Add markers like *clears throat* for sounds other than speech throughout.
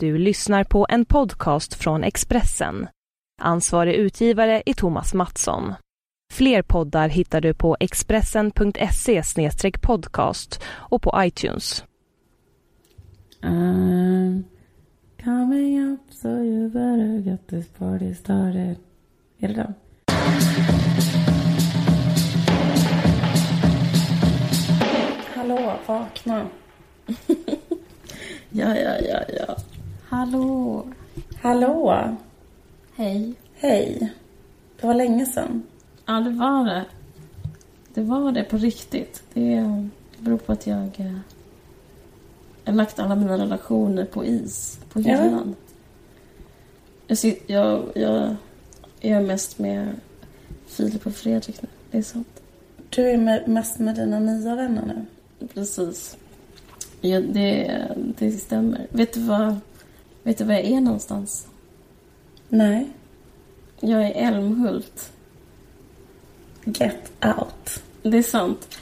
Du lyssnar på en podcast från Expressen. Ansvarig utgivare är Thomas Mattsson. Fler poddar hittar du på expressen.se podcast och på iTunes. I'm coming up so you better get this party started. Är det den? Hallå, vakna. *laughs* Ja, ja, ja, ja. Hallå. Hallå. Hej. Hej. Det var länge sedan. Ja, det var det. Det var det på riktigt. Det, beror på att jag... eh, Jag har lagt alla mina relationer på is, på Ja. hyllan. Jag, sit- jag, jag är mest med Filip och Fredrik nu. Det är sant. Du är med, mest med dina nya vänner nu. Precis. Ja, det, det stämmer. Vet du, vad, vet du var jag är någonstans? Nej. Jag är i Älmhult. Get out. Det är sant.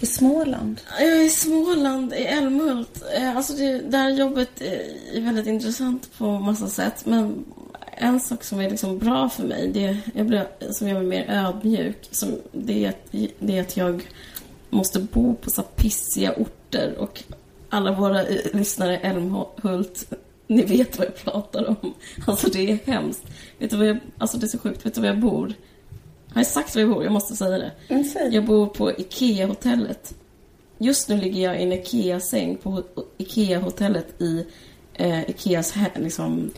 I Småland. Jag är i Småland, i Älmhult. Eh, Alltså det, det här jobbet eh, är väldigt intressant på massa sätt. Men en sak som är liksom bra för mig, det, jag blir, som gör mig mer ödmjuk, som, det, är att, det är att jag måste bo på så pissiga orter. Och alla våra eh, lyssnare i Älmhult, *laughs* ni vet vad jag pratar om. Alltså det är hemskt. Vet du vad jag, alltså det är så sjukt. Vet du var jag bor? Har jag sagt var jag bor? Jag måste säga det. Mm. Jag bor på IKEA-hotellet. Just nu ligger jag i en IKEA-säng på ho- IKEA-hotellet i eh, IKEAs liksom,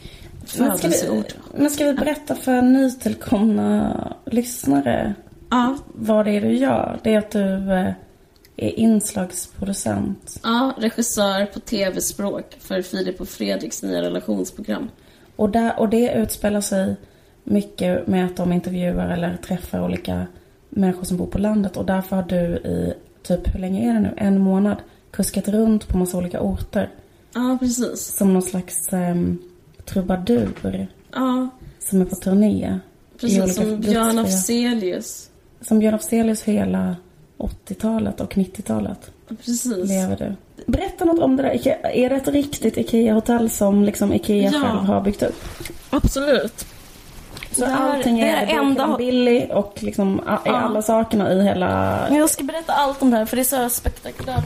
Men födelseort. men ska vi berätta för nytillkomna lyssnare Ja, vad det är du gör? Det är att du eh, är inslagsproducent. ja, regissör på tv-språk för Filip och Fredriks nya relationsprogram. Och, där, och det utspelar sig mycket med att de intervjuar eller träffar olika människor som bor på landet. Och därför har du i, typ, hur länge är det nu? En månad kuskat runt på massa olika orter. Ja, precis. Som någon slags um, trubadur Ja, som är på turné. precis som Björn Afzelius. Som Björn Afzelius hela 80-talet och 90-talet Precis. lever du. Berätta något om det där. Ike- Är det ett riktigt IKEA-hotell som liksom IKEA Ja. själv har byggt upp? Absolut. Så Det här- allting är, det är enda-. Billy och liksom Ja. alla sakerna i hela... Men jag ska berätta allt om det här för det är så spektakulärt.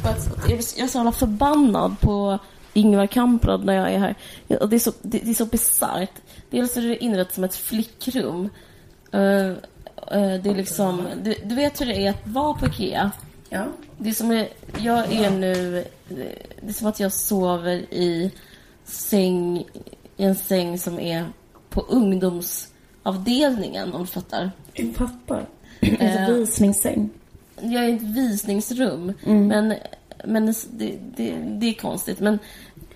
Jag är så jävla förbannad på Ingvar Kamprad när jag är här. Det, är så, det, det är så bisarrt. Dels är det inrett som ett flickrum. Eh, det är liksom, du, du vet hur det är att vara på IKEA. Ja. Det är som är, jag är nu, det är som att jag sover i säng, i en säng som är på ungdomsavdelningen om du fattar. Fattar. Eh. En visningssäng. Jag är i ett visningsrum. Mm. Men, men det, det, det är konstigt. Men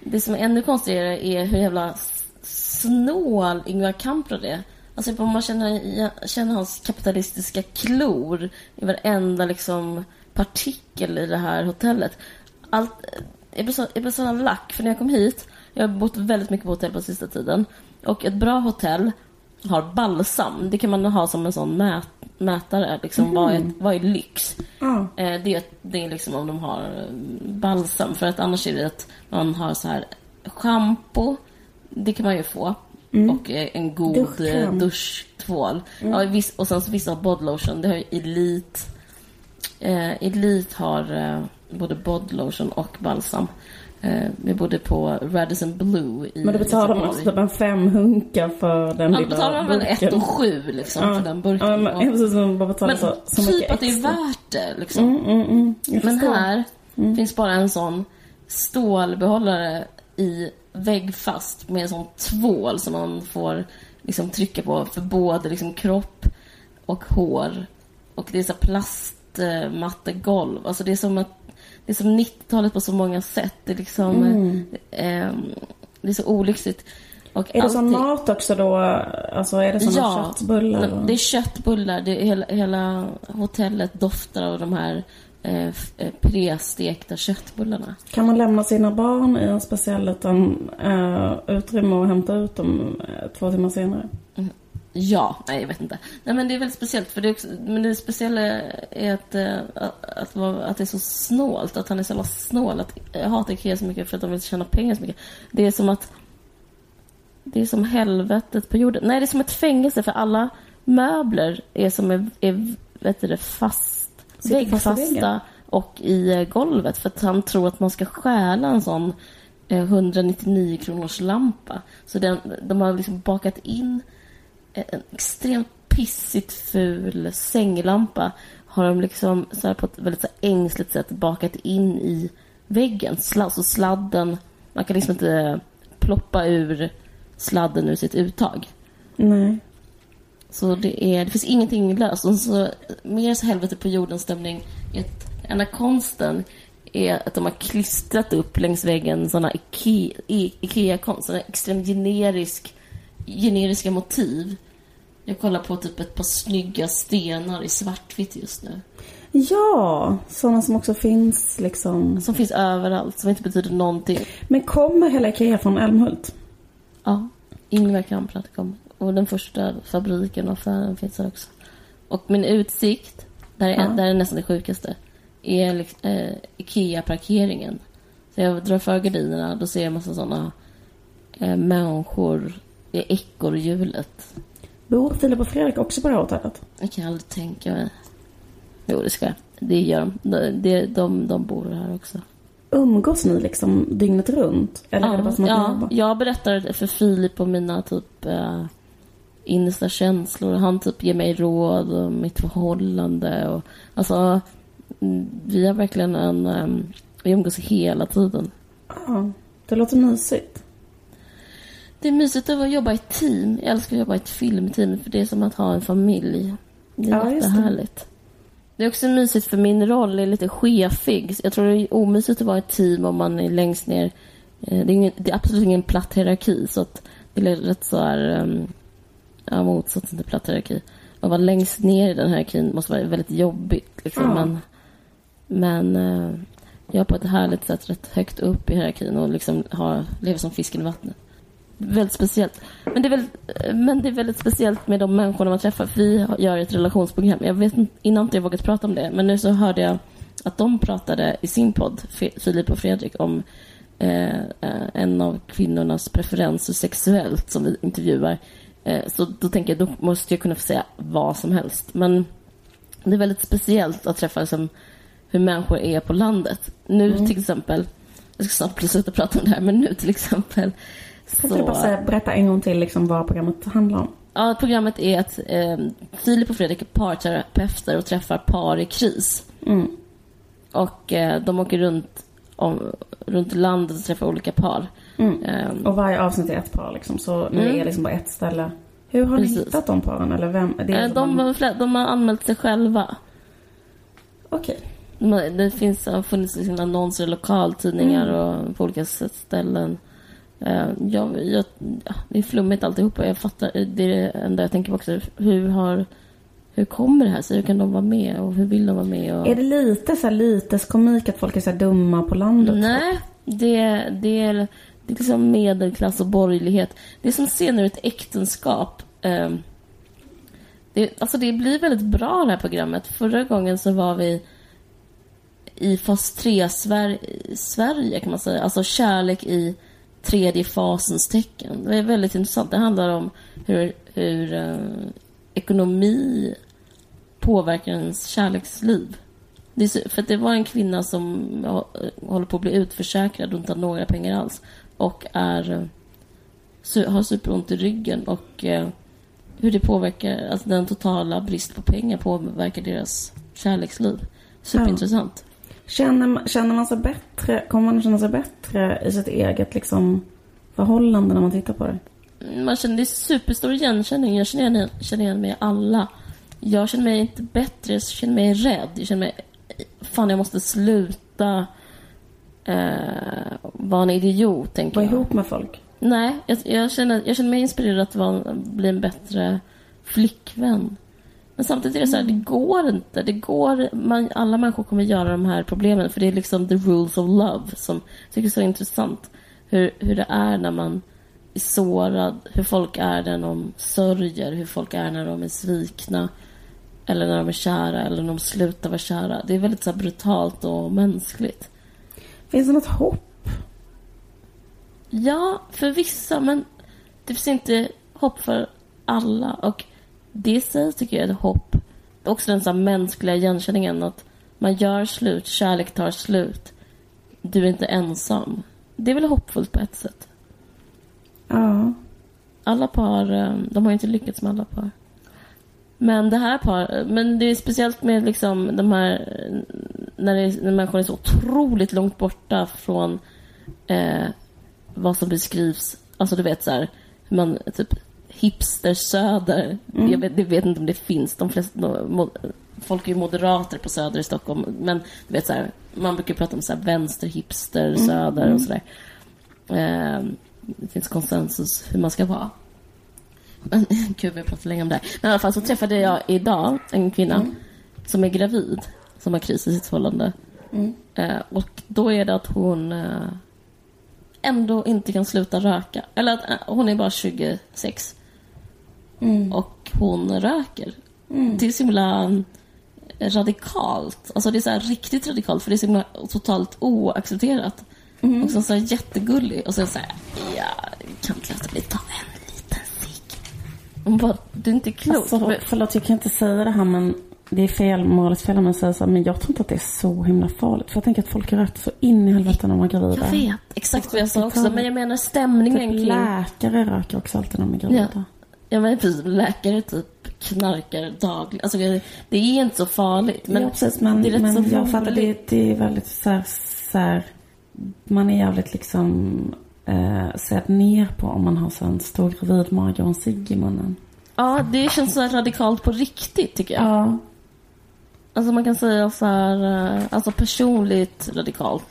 det som är ännu konstigare är hur jävla snål Ingvar Kamprad är. Alltså man känner, känner hans kapitalistiska klor i varenda liksom partikel i det här hotellet. Allt, jag blev så, jag blev så lack, för när jag kom hit, jag har bott väldigt mycket på hotell på sista tiden. Och ett bra hotell har balsam. Det kan man ha som en sån mät, mätare. Liksom, vad, är, vad är lyx? Ja. Eh, det, det är liksom om de har eh, balsam. För att annars är det att man har så här schampo. Det kan man ju få. Och eh, en god Duschkräm. eh, duschtvål. Ja, viss, och sen så vissa har bodylotion. Det har ju Elite. Eh, Elite har eh, både bodylotion och balsam. Eh, vi bodde på Radisson Blue i Men då betalar man alltså typ en fem hunkar för den Man lilla betalar väl burken. ett och sju liksom för den burken. Ja, men, Och- ja, precis, man bara betalar men så, så typ mycket att det är värt det liksom. Mm, mm, mm. Men här finns bara en sån stålbehållare i väggfast med en sån tvål som man får liksom trycka på för både liksom kropp och hår. Och det är så plastmattegolv. Alltså det är som att det är som 90-talet på så många sätt. Det är liksom ehm, det är så olyckligt. Och Är det sån allting- mat också då? Alltså är det såna köttbullar? och- det är köttbullar. Det är hela, hela hotellet doftar av de här eh, eh, prestekta köttbullarna. Kan man lämna sina barn i en speciell liten eh, utrymme och hämta ut dem eh, två timmar senare? Ja, nej jag vet inte. Nej men det är väldigt speciellt. För det också, men det speciella är att, eh, att, att, det är så snålt. Att han är så jävla snål. Att, jag hatar Ikea så mycket för att de vill tjäna pengar så mycket. Det är som att det är som helvetet på jorden. Nej, det är som ett fängelse för alla möbler är som är, är vet du, fast, väggfasta och i eh, golvet för att han tror att man ska stjäla en sån eh, 199 kronors lampa. Så den, de har liksom bakat in en extremt pissigt ful sänglampa har de liksom så på ett väldigt så ängsligt sätt bakat in i väggen. Sla, så sladden, man kan liksom inte ploppa ur sladden ur sitt uttag. Nej. Så det, är, det finns ingenting löst. Och så, mer så helvete på jordens stämning. är att Enda konsten är att de har klistrat upp längs väggen I- Ikea-konst. Såna extremt generisk, generiska motiv. Jag kollar på typ ett par snygga stenar i svartvitt just nu. Ja, sådana som också finns liksom. Som finns överallt, som inte betyder någonting. Men kommer hela Ikea från Älmhult? Ja, Ingvar Kamprad kom. Och den första fabriken och affären finns här också. Och min utsikt, där är, Ja. där är nästan det sjukaste, är liksom, eh, Ikea-parkeringen. Så jag drar för gardinerna, då ser jag en massa sådana eh, människor i ekorrhjulet. Bor Filip och Fredrik också på det här hotellet? Jag kan aldrig tänka mig. Jo, det ska jag. Det gör de. De, de, de, bor här också. Umgås ni liksom dygnet runt? Eller är det bara som att ja, jag berättar för Filip om mina typ eh, innersta känslor. Han typ ger mig råd om mitt förhållande. Och, alltså, mm, vi har verkligen en... Um, vi umgås hela tiden. Ja, det låter mysigt. Det är mysigt att jobba i team. Jag älskar att jobba i ett filmteam för det är som att ha en familj. Det är Ja, det. jättehärligt. Det är också mysigt för min roll är lite chefig. Jag tror det är omysigt att vara ett team om man är längst ner. Eh, Det är, ingen, det är absolut ingen platt hierarki. Så att det är rätt så här... Um, ja, motsatsen till platt hierarki. Att vara längst ner i den hierarkin måste vara väldigt jobbigt. Liksom. Ja. Men, men eh, jag är på ett härligt sätt rätt högt upp i hierarkin och liksom har, lever som fisken i vattnet. Väldigt speciellt. Men det, är väldigt, men det är väldigt speciellt med de människorna man träffar. Vi gör ett relationsprogram. Jag vet inte, innan inte jag vågat prata om det. Men nu så hörde jag att de pratade i sin podd, Filip och Fredrik, om eh, eh, en av kvinnornas preferenser sexuellt som vi intervjuar. Eh, så då tänker jag, då måste jag kunna få säga vad som helst. Men det är väldigt speciellt att träffa liksom, hur människor är på landet. Nu till exempel, jag ska snart sluta prata om det här, men nu till exempel Kan du bara säga, berätta en gång till liksom vad programmet handlar om? Ja, programmet är att eh, Filip och Fredrik är parterapeuter och träffar par i kris. Mm. Och eh, de åker runt, om, runt landet och träffar olika par. Mm. Eh, Och varje avsnitt är ett par liksom, så ni Mm. är liksom på ett ställe. Hur har ni Precis. hittat de paren? Eller vem? Det är eh, de, man- de har anmält sig själva. Okej. Har- Det finns, har funnits liksom annonser i lokaltidningar och på olika ställen. Eh, jag, jag, ja, det är flummigt alltihopa. Jag fattar, det är det enda jag tänker på också. Hur har... Hur kommer det här sig? Hur kan de vara med? Och hur vill de vara med? Och... Är det lite så här lyteskomik att folk är så dumma på landet? Nej, det, det, är, det är liksom medelklass och borgerlighet. Det är som scener ur ett äktenskap. Ehm, det, alltså det blir väldigt bra det här programmet. Förra gången så var vi i fas 3 Sver Sverige kan man säga. Alltså kärlek i tredje fasens tecken. Det är väldigt intressant. Det handlar om hur, hur eh, ekonomi påverkar ens kärleksliv. Det är så, för att det var en kvinna som eh, håller på att bli utförsäkrad och inte har några pengar alls. Och är, har superont i ryggen och eh, hur det påverkar, alltså den totala brist på pengar påverkar deras kärleksliv. Superintressant. Känner, man- känner man sig bättre, kommer man att känna sig bättre i sitt eget liksom förhållande när man tittar på det? Man känner, det är superstor igenkänning. Jag känner igen, känner igen mig i alla. Jag känner mig inte bättre, jag känner mig rädd. Jag känner mig... Fan, jag måste sluta eh, vara en idiot, tänker Vara jag. ihop med folk? Nej, jag, jag, känner, jag känner mig inspirerad att vara, bli en bättre flickvän. Men samtidigt är det så här, det går inte. Det går, man, alla människor kommer göra de här problemen för det är liksom the rules of love som jag tycker är så intressant. Hur, hur det är när man är sårad, hur folk är när de sörjer, hur folk är när de är svikna. Eller när de är kära, eller när de slutar vara kära. Det är väldigt så här brutalt och mänskligt. Finns det något hopp? Ja, för vissa, men det finns inte hopp för alla. Och det i sig tycker jag är ett hopp. Också den så mänskliga igenkänningen att man gör slut, kärlek tar slut. Du är inte ensam. Det är väl hoppfullt på ett sätt. Ja. Alla par, eh, de har ju inte lyckats med alla par. Men det här par, men det är speciellt med liksom de här, när, det, när människor är så otroligt långt borta från eh, vad som beskrivs, alltså du vet så här, man typ hipster-söder, Mm. jag, vet, jag vet inte om det finns, de flesta, de, mo- folk är ju moderater på söder i Stockholm, men du vet så här, man brukar prata om så här vänster-hipster, söder och sådär. Eh, det finns konsensus hur man ska vara. Men *laughs* gud, vi har pratat länge om det här. Men i alla fall så träffade jag idag en kvinna som är gravid, som har kris i sitt förhållande. Mm. Eh, och då är det att hon eh, ändå inte kan sluta röka. Eller att eh, hon är bara 26 Mm. och hon röker. Det är så himla radikalt. Alltså det är så här riktigt radikalt för det är så himla totalt oaccepterat. Och så, så här jättegullig och det så här, ja, kan inte låta bli ta en. Hon bara, du är inte klok. Alltså, Men- förlåt, jag kan inte säga det här men det är fel, moraliskt fel om jag säger så men jag tror inte att det är så himla farligt. För jag tänker att folk rökt så in i helvete när de är gravida. Jag vet exakt vad jag sa också, men jag menar stämningen Typ kring... läkare röker också alltid när de är gravida. Ja. Ja men precis, läkare typ knarkar dagligen. Alltså det det är inte så farligt. Men ja, precis. Men, det är men så jag fattar, det, det är väldigt så här, så här, man är jävligt liksom eh, sedd ner på om man har så en stor gravid mage och en cigg i munnen. Ja, det känns så radikalt på riktigt tycker jag. Ja. Alltså man kan säga så här, eh, alltså personligt radikalt.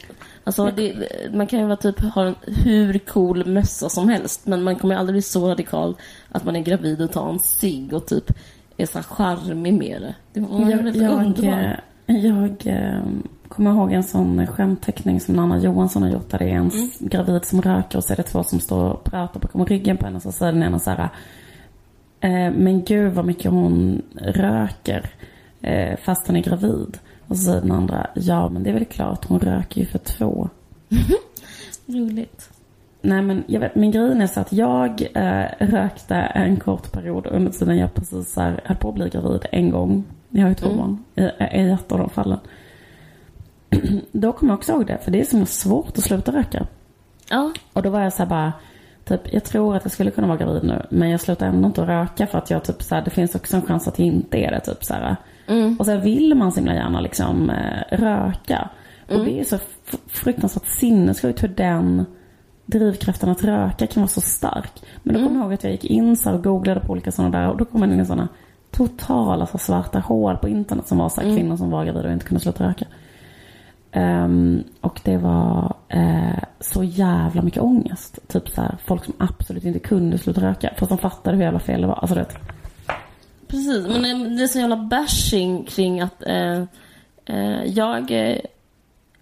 Alltså det, man kan ju vara typ ha en hur cool mössa som helst men man kommer aldrig bli så radikal att man är gravid och tar en cigg och typ är så här charmig med det. Det var Jag, jag, underbart. eh, jag eh, kommer ihåg en sån skämtteckning som Nanna Johansson har gjort där det är en Mm. gravid som röker och så är det två som står och pratar bakom ryggen på henne och så säger den ena så här eh, Men gud vad mycket hon röker eh, fast hon är gravid. Och så säger den andra Ja men det är väl klart hon röker ju för två. *laughs* Roligt. Nej men jag vet, min grej är så att jag eh, rökte en kort period under tiden jag precis här, höll på att bli gravid en gång. Jag har ju två Mm. barn i, i ett av de fallen. Då kommer jag också ihåg det, för det är så svårt att sluta röka. Ja, Och då var jag så här bara, typ, jag tror att jag skulle kunna vara gravid nu, men jag slutar ändå inte att röka för att jag typ så här, det finns också en chans att jag inte är det. Typ så här. Mm. Och så här vill man så himla gärna liksom eh, röka. Och det är så fruktansvärt sinnessjukt hur den drivkraften att röka kan vara så stark. Men då kommer jag ihåg att jag gick in så och googlade på olika sådana där och då kom man in i sådana totala så svarta hål på internet som var så här, kvinnor som var gravida och inte kunde sluta röka. Ehm, och det var eh, så jävla mycket ångest. Typ så här, folk som absolut inte kunde sluta röka. Fast de fattade hur jävla fel det var. Alltså. Precis, men det- är så jävla bashing kring att eh, eh, jag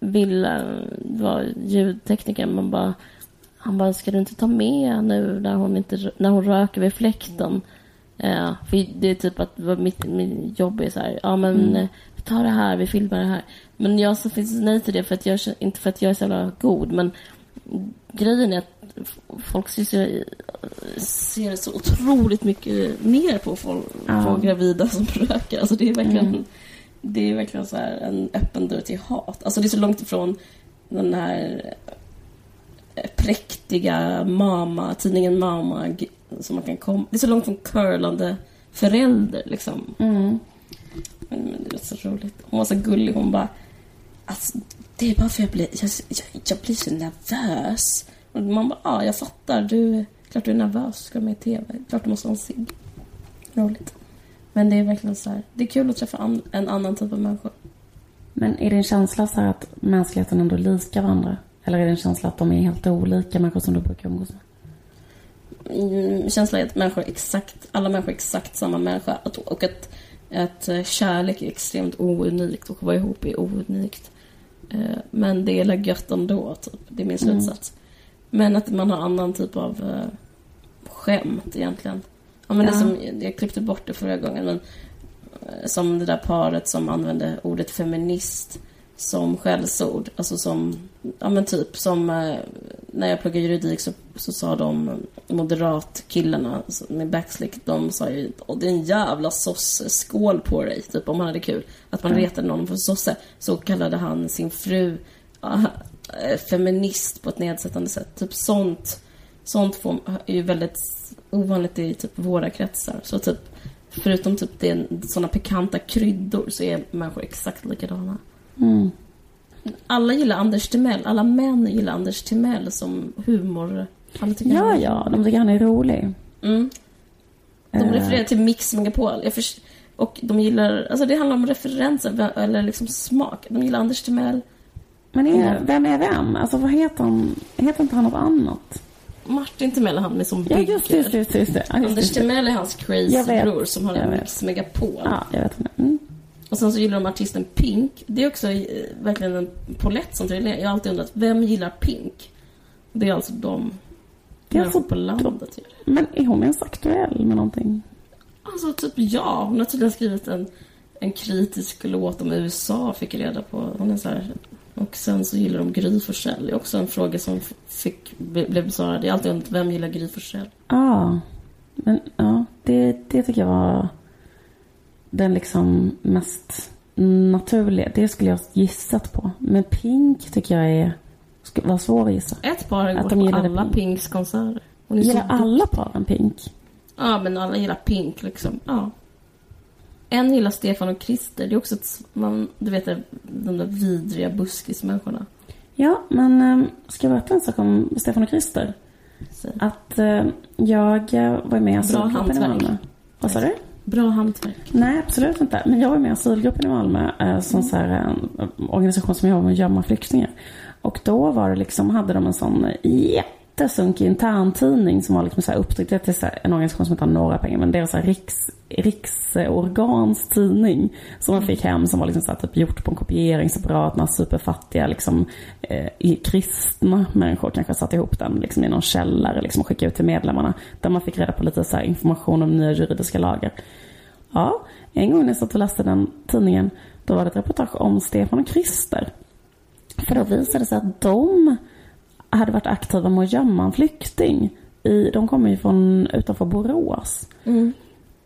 vill vara ljudtekniker. Man bara, han bara, ska du inte ta med nu när hon, inte, när hon röker vid fläkten? För det är typ att mitt, mitt jobb är så här, ja men eh, tar det här, vi filmar det här. Men jag så finns nej till det, för att jag, inte för att jag är så jävla god, men grejen är att folk ser, så- ser så otroligt mycket ner på, folk, Ja. på gravida som röker. Alltså det är verkligen, det är verkligen så här en öppen dörr till hat. Alltså det är så långt ifrån den här präktiga Mama, tidningen Mama som man kan komma. Det är så långt från curlande förälder liksom. Mm. Men, men det är så roligt. Hon var så gullig. Hon bara... Alltså, det är bara för jag blir, jag, jag, jag blir så nervös. Och man bara, ja, jag fattar. Du, klart du är nervös. Ska med i TV. Klart du måste ha en cigg. Roligt. Men det är verkligen så här. Det är kul att träffa an, en annan typ av människor. Men är din känsla så här att mänskligheten ändå likar varandra? Eller är din känsla att de är helt olika människor som du brukar umgås med? Mm, känslan är att människor är exakt, alla människor är exakt samma människa. Att, och att, att eh, kärlek är extremt ounikt och att vara ihop är ounikt. Eh, Men det är gött ändå, typ. Det är min Mm. slutsats. Men att man har annan typ av eh, skämt egentligen. Ja, men det Ja. som, jag klippte bort det förra gången, men som det där paret som använde ordet feminist som skällsord. Alltså som, ja men typ som när jag pluggade juridik så, så sa de moderatkillarna med backslick, de sa ju Åh, det är en jävla sosse, skål på dig, typ om man hade kul. Att man retade någon för sosse. Så kallade han sin fru ja, eh, feminist på ett nedsättande sätt. Typ sånt, sånt får, är ju väldigt ovanligt i typ våra kretsar. Så typ Förutom typ såna pikanta kryddor så är människor exakt likadana. Mm. Alla gillar Anders Timell. Alla män gillar Anders Timell som humor. Alla tycker Ja, han ja, de tycker han är rolig. Mm. De Eh. refererar till Mix Megapol. Jag förs- och de gillar... Alltså det handlar om referenser, eller liksom smak. De gillar Anders Timell. Men är, Mm. vem är vem? Alltså vad heter han? Heter inte han något annat? Martin Timell är han med som Ja, bygger. just det, just just. Just. Ja, just Anders. Timell är hans crazy bror som har en. Mix Megapol. Ja, jag vet. Mm. Och sen så gillar de artisten Pink. Det är också eh, verkligen en polett som trillar. Jag har alltid undrat, vem gillar Pink? Det är alltså de människor på landet. gör. Men är hon ens aktuell med någonting? Alltså typ ja, hon har tydligen skrivit en, en kritisk låt om USA, fick jag reda på. Hon är så här, och sen så gillar de Gry Forssell. Det är också en fråga som fick, blev besvarad. Jag har alltid undrat, vem gillar Gry Forssell? Ja, men ja, det, det tycker jag var den liksom mest naturliga. Det skulle jag gissat på. Men Pink tycker jag är, skulle vara svår att gissa. Ett par har gått på alla Pink. Pinks konserter. Gillar alla paren Pink? Ja, men alla gillar Pink liksom. Ja. En gillar Stefan och Christer. Det är också ett, man, du vet de där vidriga buskismänniskorna. Ja, men ähm, ska jag berätta en sak om Stefan och Christer? Så, Att äh, jag var med i asylgruppen i. Malmö. Vad sa du? Bra hantverk. Nej, absolut inte. Men jag var med i asylgruppen i Malmö eh, som så här, en organisation som jobbar med att gömma flyktingar. Och då var det liksom, hade de en sån jättesunkig interntidning som var liksom så här upptryckt. Är så här en organisation som inte har några pengar, men deras riks, riksorgans tidning som man fick hem som var liksom så här, typ gjort på en kopieringsapparat. Några superfattiga liksom, eh, kristna människor kanske satte ihop den liksom, i någon källare liksom, och skickade ut till medlemmarna. Där man fick reda på lite så här, information om nya juridiska lagar. Ja, en gång när jag satt och läste den tidningen, då var det ett reportage om Stefan och Christer. För då visade det sig att de hade varit aktiva med att gömma en flykting. I, de kommer ju från utanför Borås. Mm.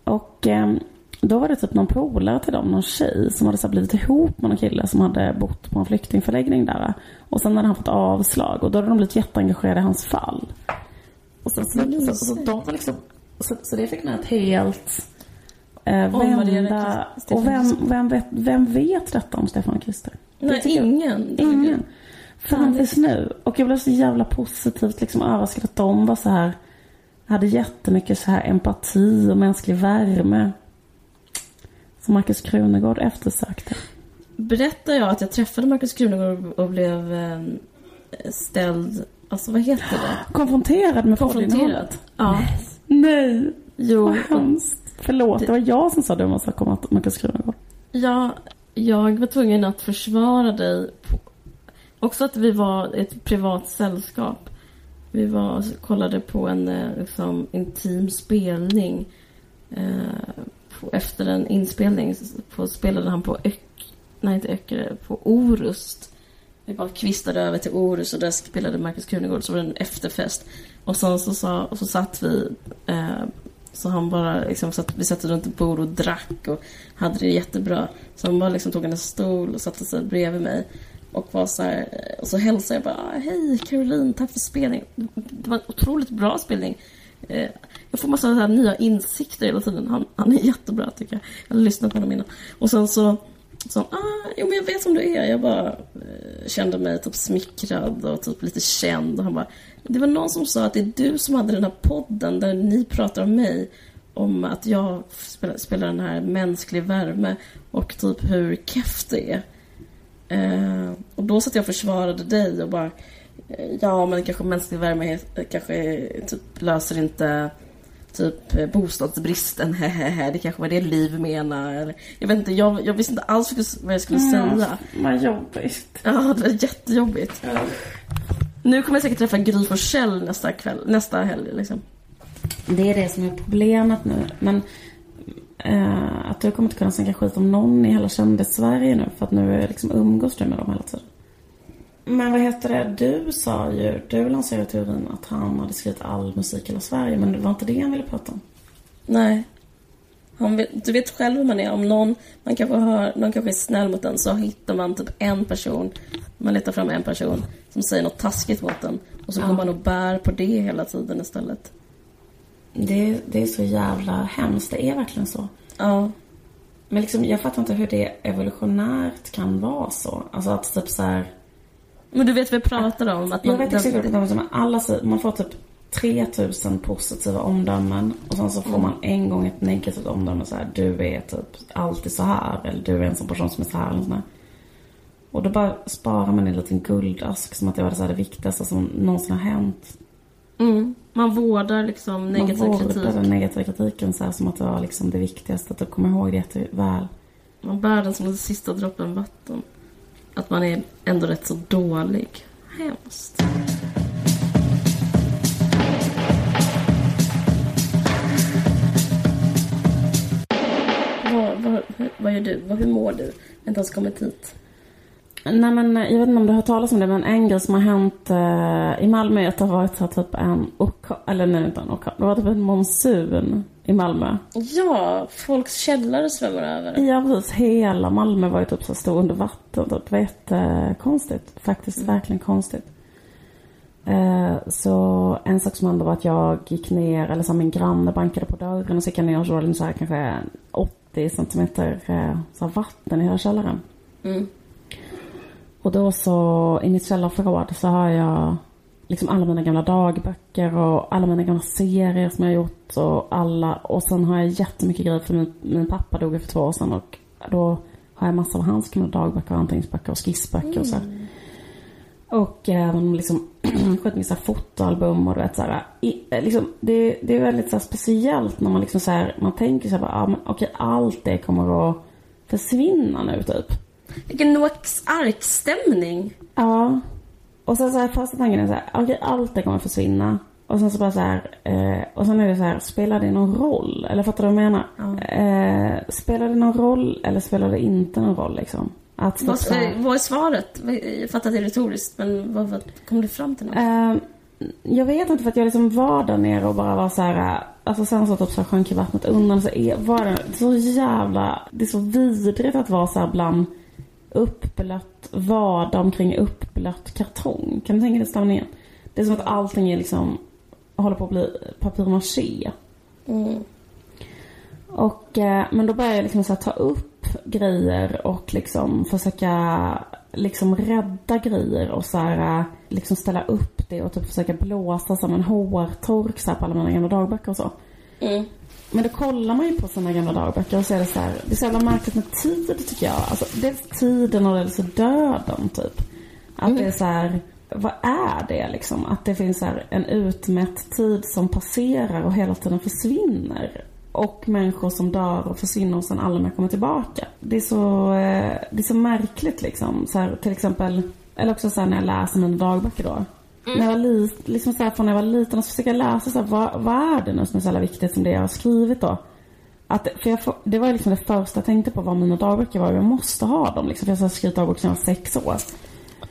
Och eh, då var det typ någon polare till dem, någon tjej som hade så blivit ihop med någon kille som hade bott på en flyktingförläggning där. Och sen hade han fått avslag och då hade de blivit jätteengagerade i hans fall. Och sen, så, så, så, så, de var liksom, så, så det fick mig att helt eh, vända. Och vem, vem, vet, vem vet detta om Stefan och Christer? Det Nej, jag- ingen. Ingen. Fram tills nu. Och jag blev så jävla positivt liksom överraskad att de var så här hade jättemycket så här empati och mänsklig värme. Som Markus Krunegård eftersökte. Berättade jag att jag träffade Markus Krunegård och blev eh, ställd... Alltså vad heter det? Konfronterad med Konfronterad. Ja. Nej, Jo. vad hemskt. Förlåt, det var jag som sa dumma saker om Markus Krunegård. Ja, jag var tvungen att försvara dig. På, också att vi var ett privat sällskap. Vi var, kollade på en eh, liksom, intim spelning. Eh, på, efter en inspelning på, spelade han på Ök, nej inte Öckerö, på Orust. Vi bara kvistade över till Orust och där spelade Markus Krunegård, så var det en efterfest. Och sen så, sa, och så satt vi, eh, så han bara liksom satt, vi satt runt ett bord och drack och hade det jättebra. Så han bara liksom tog en stol och satte sig bredvid mig. Och var så här, och så hälsade jag bara, ah, hej Caroline, tack för spelningen. Det var en otroligt bra spelning. Eh, jag får massa här nya insikter hela tiden. Han, han är jättebra tycker jag. Jag har lyssnat på honom innan. Och sen så sa han, ah, jo men jag vet som du är. Jag bara eh, kände mig typ smickrad och typ lite känd. Och han bara, det var någon som sa att det är du som hade den här podden där ni pratar om mig. Om att jag spelar, spelar den här mänsklig värme och typ hur keff det är. Eh, och då satt jag och försvarade dig och bara eh, Ja men kanske mänsklig värme är- kanske typ, löser inte typ eh, bostadsbristen, *laughs* hehehe. Det kanske var det Liv menade. Eller, jag vet inte, jag, jag visste inte alls vad jag skulle- skulle säga. Vad jobbigt. Ja, det var jättejobbigt. Nu kommer jag säkert träffa Gry Forssell nästa kväll, nästa helg liksom. Det är det som är problemet nu. Men eh, att du kommer inte kunna snacka skit om någon i hela kändis-Sverige nu. För att nu är liksom umgås du med dem hela tiden. Men vad heter det? Du sa ju, du lanserade teorin att han hade skrivit all musik i hela Sverige. Men det var inte det han ville prata om. Nej. Du vet själv hur man är. Om någon, man kanske hör, någon kanske är snäll mot en så hittar man typ en person. Man letar fram en person som säger något taskigt mot en. Och så Ja. går man och bär på det hela tiden istället. Det, det är så jävla hemskt. Det är verkligen så. Ja. Men liksom, jag fattar inte hur det evolutionärt kan vara så. Alltså att typ så här... Men du vet vad jag pratar om? Att Jag man, vet exakt vad det är. som alla. Man får typ 3000 positiva omdömen. Och sen så får man en gång ett negativt omdöme. Så här, du är typ alltid så här. Eller du är en sån person som är så här. Eller sån här. Och då bara sparar man en liten guldask. Som att det var det, så här, det viktigaste som någonsin har hänt. mm, man vårdar liksom negativ man kritik. vårdar den negativa kritiken så här, som att det var liksom det viktigaste. Att du kommer ihåg det jätteväl. Man bär den som den sista droppen vatten. Att man är ändå rätt så dålig. Hemskt. Vad, gör du? Hur mår du? Inte ens kommit hit. Nej men jag vet inte om du har hört talas om det men en grej som har hänt eh, i Malmö är att det har varit så här, typ en orkan, eller nej inte en orkan, det var typ en monsun i Malmö. Ja, folks källare svämmar över. Ja precis, hela Malmö var ju typ så stod under vatten. Typ. Det var jättekonstigt, faktiskt verkligen konstigt. Eh, så en sak som hände var att jag gick ner, eller så här, min granne bankade på dörren och så gick jag ner och så var det så här, kanske 80 centimeter eh, så vatten i hela källaren. Mm. Och då så, i mitt källarförråd så har jag liksom alla mina gamla dagböcker och alla mina gamla serier som jag har gjort och alla, och sen har jag jättemycket grejer för min, min pappa dog för två år sedan och då har jag massor av hans gamla dagböcker och anteckningsböcker och skissböcker och så. här. Och även liksom *clears throat* så här fotoalbum och du vet så här, i, eh, liksom, det, det är väldigt så här speciellt när man liksom så här, man tänker så här, bara, ah, men okej allt det kommer att försvinna nu typ. Vilken Noaks ark-stämning. Ja. Och sen så här, första tanken är så här, okej allt det kommer försvinna. Och sen så bara så här, eh, och sen är det så här, spelar det någon roll? Eller fattar du vad jag menar? Ja. Eh, spelar det någon roll eller spelar det inte någon roll liksom? Att Vad, här, vad är svaret? Jag fattar att det är retoriskt, men vad, vad kom du fram till något? eh, jag vet inte för att jag liksom var där nere och bara var så här, eh, alltså sen så typ så sjönk ju vattnet undan så är, var det så jävla, det är så vidrigt att vara så här bland uppblött vardag omkring uppblött kartong. Kan du tänka dig stämningen? Det är som att allting är liksom, håller på att bli papier-maché. Mm. Och, eh, men då började jag liksom så ta upp grejer och liksom försöka liksom rädda grejer och så här, liksom ställa upp det och typ försöka blåsa som en hårtork så här på alla mina gamla dagböcker och så. Mm. Men då kollar man ju på sina gamla dagböcker och så är det så här, det är så jävla märkligt med tid tycker jag. Alltså dels tiden och dels döden typ. Att det är så här, vad är det liksom? Att det finns här en utmätt tid som passerar och hela tiden försvinner. Och människor som dör och försvinner och sen aldrig mer kommer tillbaka. Det är så, eh, det är så märkligt liksom. Så här, till exempel, eller också så här när jag läser mina dagböcker då. När jag var lit, liksom så här, från när jag var liten och så försöker jag läsa så här, vad, vad är det nu som är så jävla viktigt som det jag har skrivit då? Att, för jag, det var liksom det första jag tänkte på vad mina dagböcker var. Jag måste ha dem liksom. För jag har skrivit dagbok sedan jag var sex år.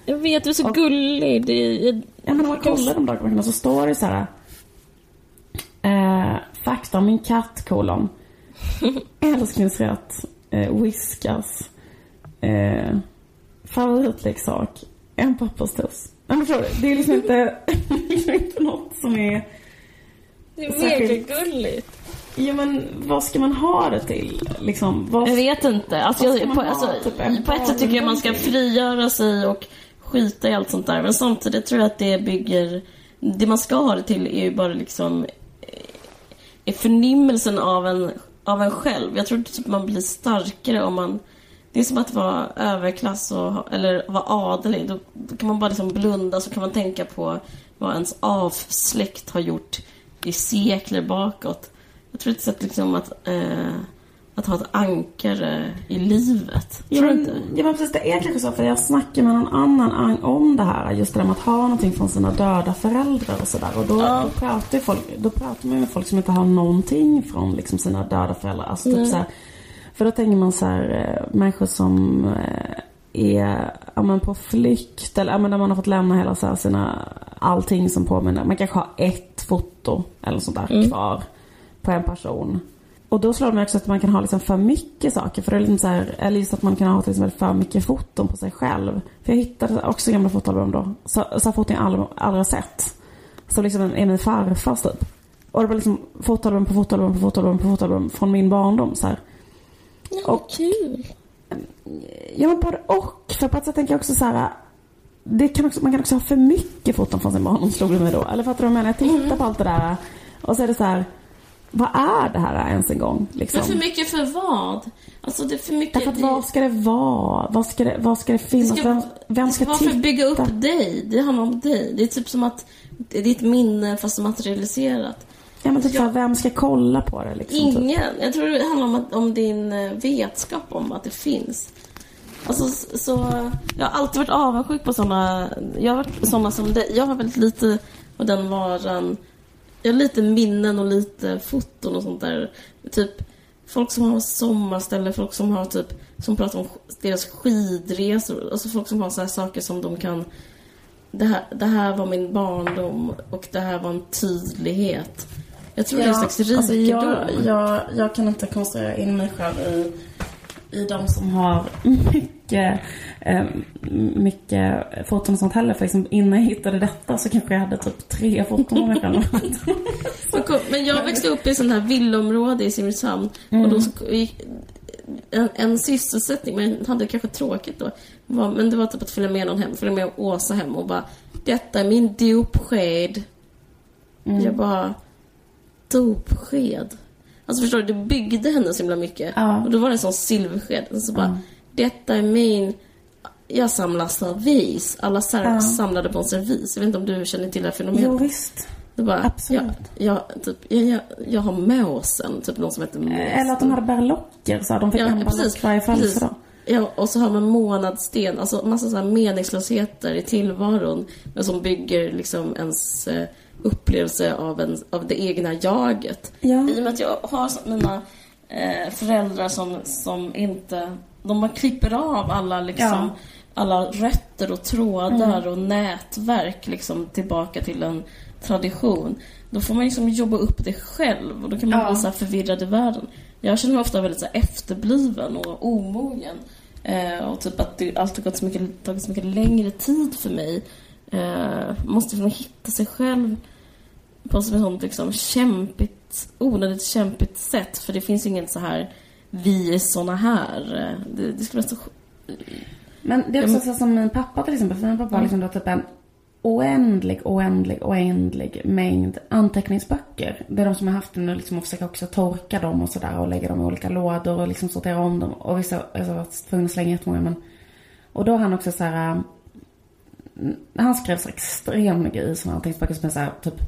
Jag vet, du är så Och- gullig. Det är, Ja, men när man kollar de dagböckerna så står det så här. Eh, fakta om min katt, kolon. *laughs* Älsklingsrätt. Eh, whiskas. Eh, favoritleksak. En papperstuss. Nej men förstår du? Det är liksom inte, *laughs* är inte något som är... det är Särskilt- gulligt. Ja men vad ska man ha det till? Liksom, vad Jag vet inte. Alltså, jag, på, alltså, Typ på ett sätt tycker jag man ska frigöra sig och skita i allt sånt där. Men samtidigt tror jag att det bygger... Det man ska ha det till är ju bara liksom... Är förnimmelsen av en, av en själv. Jag tror typ man blir starkare om man... Det är som att vara överklass och, eller vara adelig. Då, då kan man bara liksom blunda så kan man tänka på vad ens avsläkt har gjort i sekler bakåt. Jag tror ett sätt liksom att, eh, att ha ett ankare i livet. Ja Tror du inte? ja men precis, det är kanske så för jag snackar med någon annan an- om det här. Just det där med att ha någonting från sina döda föräldrar och sådär. Och då, Ja. då, pratar folk, då pratar man med folk som inte har någonting från liksom sina döda föräldrar. Alltså typ så här, för då tänker man så här, eh, människor som eh, är ja, men på flykt eller ja, men där man har fått lämna hela så här, sina, allting som påminner. Man kanske har ett foto eller sånt där kvar på en person. Och då slår det mig också att man kan ha liksom för mycket saker. För det är liksom så här, eller just att man kan ha till exempel för mycket foton på sig själv. För jag hittade också gamla fotoalbum då. Så, så foton jag aldrig, aldrig sett. Så liksom är min farfars typ. Och det var liksom fotoalbum på fotoalbum på fotoalbum på fotoalbum från min barndom så här. Ja, Och- kul. Ja men både och. För på ett sätt tänker jag också så här. Det kan också, man kan också ha för mycket foton från sin barndom slog det mig då. Eller fattar du vad jag menar? Jag tittar på allt det där. Och så är det så här. Vad är det här ens en gång? Liksom? Men för mycket för vad? Alltså det är för mycket... Därför att vad ska det vara? Vad ska det, vad ska det finnas? Det ska- vem, vem ska det ska vara för att bygga titta? upp dig. Det handlar om dig. Det är typ som att det är ditt minne fast materialiserat. Ja men typ såhär, vem ska kolla på det liksom? Typ. Ingen. Jag tror det handlar om, att, om din eh, vetskap om att det finns. Alltså, så, jag har alltid varit avundsjuk på såna Jag har varit såna som dig. Jag har väldigt lite av den varan. Jag har lite minnen och lite foton och sånt där. Typ folk som har sommarställe, folk som har typ som pratar om deras skidresor. Alltså folk som har så här saker som de kan det här, det här var min barndom och det här var en tydlighet. Jag tror det är en slags rikedom. alltså jag, jag, jag kan inte konstruera in mig själv i, i de som har *laughs* mycket, eh, mycket foton och sånt heller. För liksom innan jag hittade detta så kanske jag hade typ tre foton av mig själv. *laughs* Men jag växte upp i sånt här villaområde i Simrishamn. Mm. Och då sk- gick en, en sysselsättning, men jag hade kanske tråkigt då. Var, men det var typ att följa med någon hem, följa med Åsa hem och bara Detta är min dopsked. Mm. Jag bara Dopsked? Alltså förstår du, det byggde henne så himla mycket. Ja. Och då var det en sån silversked. Och så bara Detta är min jag samlar servis. Alla Ja. samlade på en servis. Jag vet inte om du känner till det här fenomenet? jo visst. Det bara, Absolut. Jag, jag, typ, jag, jag, har måsen, typ någon som heter måsen. Eller att de hade berlocker så här, de fick en berlock varje födelsedag. Ja, och så har man månadssten, alltså massa så här meningslösheter i tillvaron. Men som bygger liksom ens eh, upplevelse av, en, av det egna jaget. Ja. I och med att jag har mina eh, föräldrar som, som inte... De bara klipper av alla liksom... Ja. Alla rötter och trådar och nätverk liksom tillbaka till en tradition. Då får man liksom jobba upp det själv och då kan man Ja. vara så förvirrad i världen. Jag känner mig ofta väldigt så efterbliven och omogen. Eh, och typ att det alltid gått så mycket, tagit så mycket längre tid för mig. Eh, måste få hitta sig själv på ett sånt liksom kämpigt, onödigt kämpigt sätt. För det finns inget så här, vi är såna här. Det, det skulle vara så... Men det är också så som min pappa till exempel. För min pappa har liksom då typ en oändlig, oändlig, oändlig mängd anteckningsböcker. Det är de som jag haft nu liksom och försöka också torka dem och sådär och lägga dem i olika lådor och liksom sortera om dem. Och vissa, alltså, har varit tvungen att slänga jättemånga men. Och då har han också så här. äh, Han skrev så extremt mycket i sådana anteckningsböcker som är så här typ.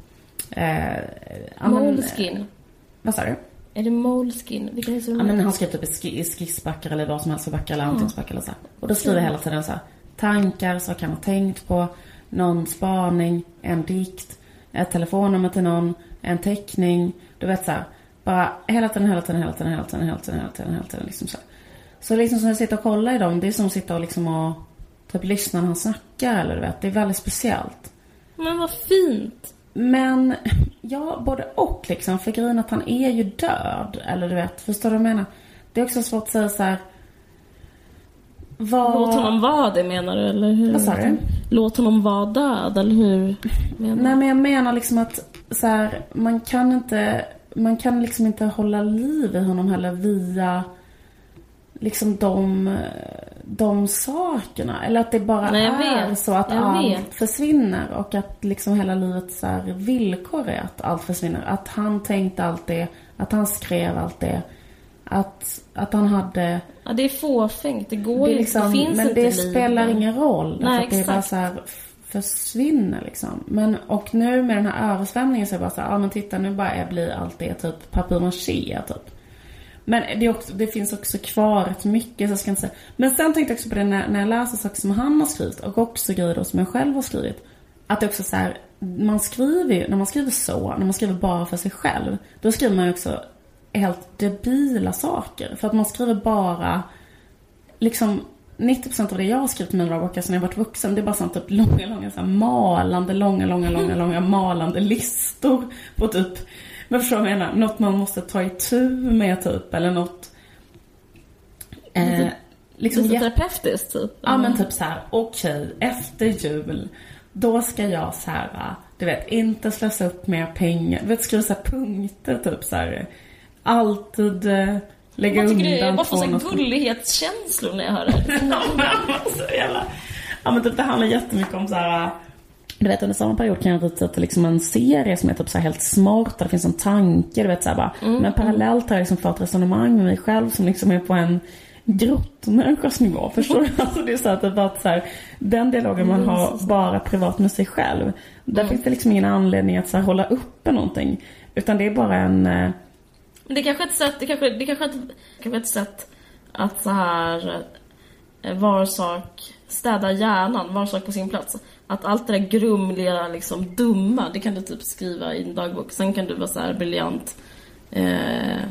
Eh, Moleskin. Vad sa du? Är det Moleskin? Vilka är det Ja men han skrev typ i ski- i skissböcker eller vad som helst för eller anteckningsböcker eller så. Och då skriver jag hela tiden så här, tankar, saker han har tänkt på, någon spaning, en dikt, ett telefonnummer till någon, en teckning. Du vet så här, bara hela tiden, hela tiden, hela tiden, hela tiden, hela tiden, hela tiden, hela tiden liksom så. här. Så liksom som jag sitter och kollar i dem, det är som att sitta och liksom och typ lyssna när han snackar eller du vet. Det är väldigt speciellt. Men vad fint! Men, ja, både och liksom. För grejen att han är ju död. Eller du vet, förstår du vad jag menar? Det är också svårt att säga så här. Vad... Låt honom vara det menar du, eller hur? Vad sa du? Låt honom vara död, eller hur? Menar? Nej men jag menar liksom att så här, man kan inte, man kan liksom inte hålla liv i honom heller via liksom de, de sakerna. Eller att det bara Nej, är vet. så att Jag allt vet. försvinner och att liksom hela livet så här villkor är att allt försvinner. Att han tänkte allt det, att han skrev allt det. Att, att han hade Ja, det är fåfängt. Det går det liksom, det finns men inte det liv spelar där. ingen roll. Nej, att det bara exakt. så här försvinner liksom. Men, och nu med den här översvämningen så är det bara så här, ja men titta nu bara blir allt det typ papier-maché typ. Men det, är också, det finns också kvar rätt mycket, så jag ska inte säga. Men sen tänkte jag också på det när, när jag läser saker som han har skrivit och också grejer då som jag själv har skrivit. Att det också så här, man skriver ju, när man skriver så, när man skriver bara för sig själv, då skriver man ju också helt debila saker. För att man skriver bara, liksom 90% av det jag har skrivit i mina dagböcker sen jag varit vuxen, det är bara sånt typ långa, långa, så här, malande, långa, långa, långa, långa, malande listor på typ, vad förstår du vad jag menar? Något man måste ta itu med typ, eller något eh, liksom Lite terapeutiskt typ? Ja men typ så här: okej, okay, efter jul, då ska jag så här, du vet, inte slösa upp mer pengar, du vet, skriva så punkter typ så här, alltid eh, lägga undan det, Jag bara får såhär gullighetskänslor när jag hör det. *laughs* så jävla... Ja men typ det handlar jättemycket om så här. Du vet under samma period kan jag rita liksom en serie som är typ så helt smart, där det finns en tanke, du vet så här bara. Mm. Men parallellt har jag liksom fått resonemang med mig själv som liksom är på en grottmänniskas nivå. *laughs* Förstår du? Alltså det är så att det bara så här, den dialogen man har bara privat med sig själv. Där mm. finns det liksom ingen anledning att så här, hålla uppe någonting. Utan det är bara en eh, det kanske är ett sätt, det kanske, det kanske, ett, kanske ett sätt att så här eh, var sak städa hjärnan, var sak på sin plats. Att allt det där grumliga, liksom dumma, det kan du typ skriva i en dagbok. Sen kan du vara så här briljant eh,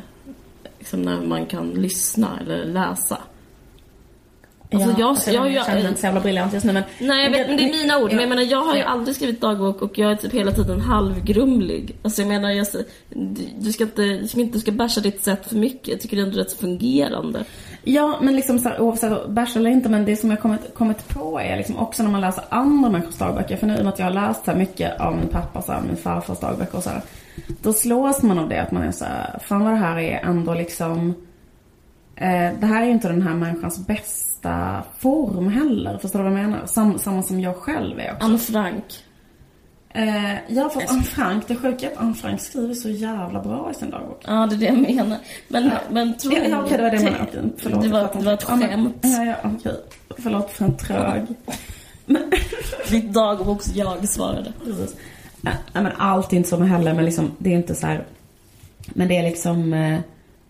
liksom när man kan lyssna eller läsa. Alltså ja, jag, alltså jag, jag, jag känner inte så jävla briljant just nu men... Nej jag vet, men det är mina ord. Men jag menar jag har ju aldrig skrivit dagbok och jag är typ hela tiden halvgrumlig. Alltså jag menar, jag, du ska inte, du ska inte du ska basha ditt sätt för mycket. Jag tycker det är ändå rätt fungerande. Ja, men liksom så här, oavsett basha eller inte, men det som jag kommit, kommit på är liksom också när man läser andra människors dagböcker. För nu i och med att jag har läst så mycket av min pappa, så här, min farfars dagböcker och så här, Då slås man av det att man är så här, fan vad det här är ändå liksom det här är ju inte den här människans bästa form heller. Förstår du vad jag menar? Sam, samma som jag själv är också. Anne Frank. Eh, ja, fast Anne Frank, det sjuka är att Anne Frank skriver så jävla bra i sin dagbok. Ja, det är det jag menar. Men, ja. men tror ja, ja, okej, det var det jag menade. Förlåt. Det var, det var ett skämt. Ja, ja, okej. Förlåt för en trög. men... *laughs* Ditt dagboks-jag svarade. Precis. Nej, men allt är inte så heller, men liksom, det är inte så här... Men det är liksom... Eh,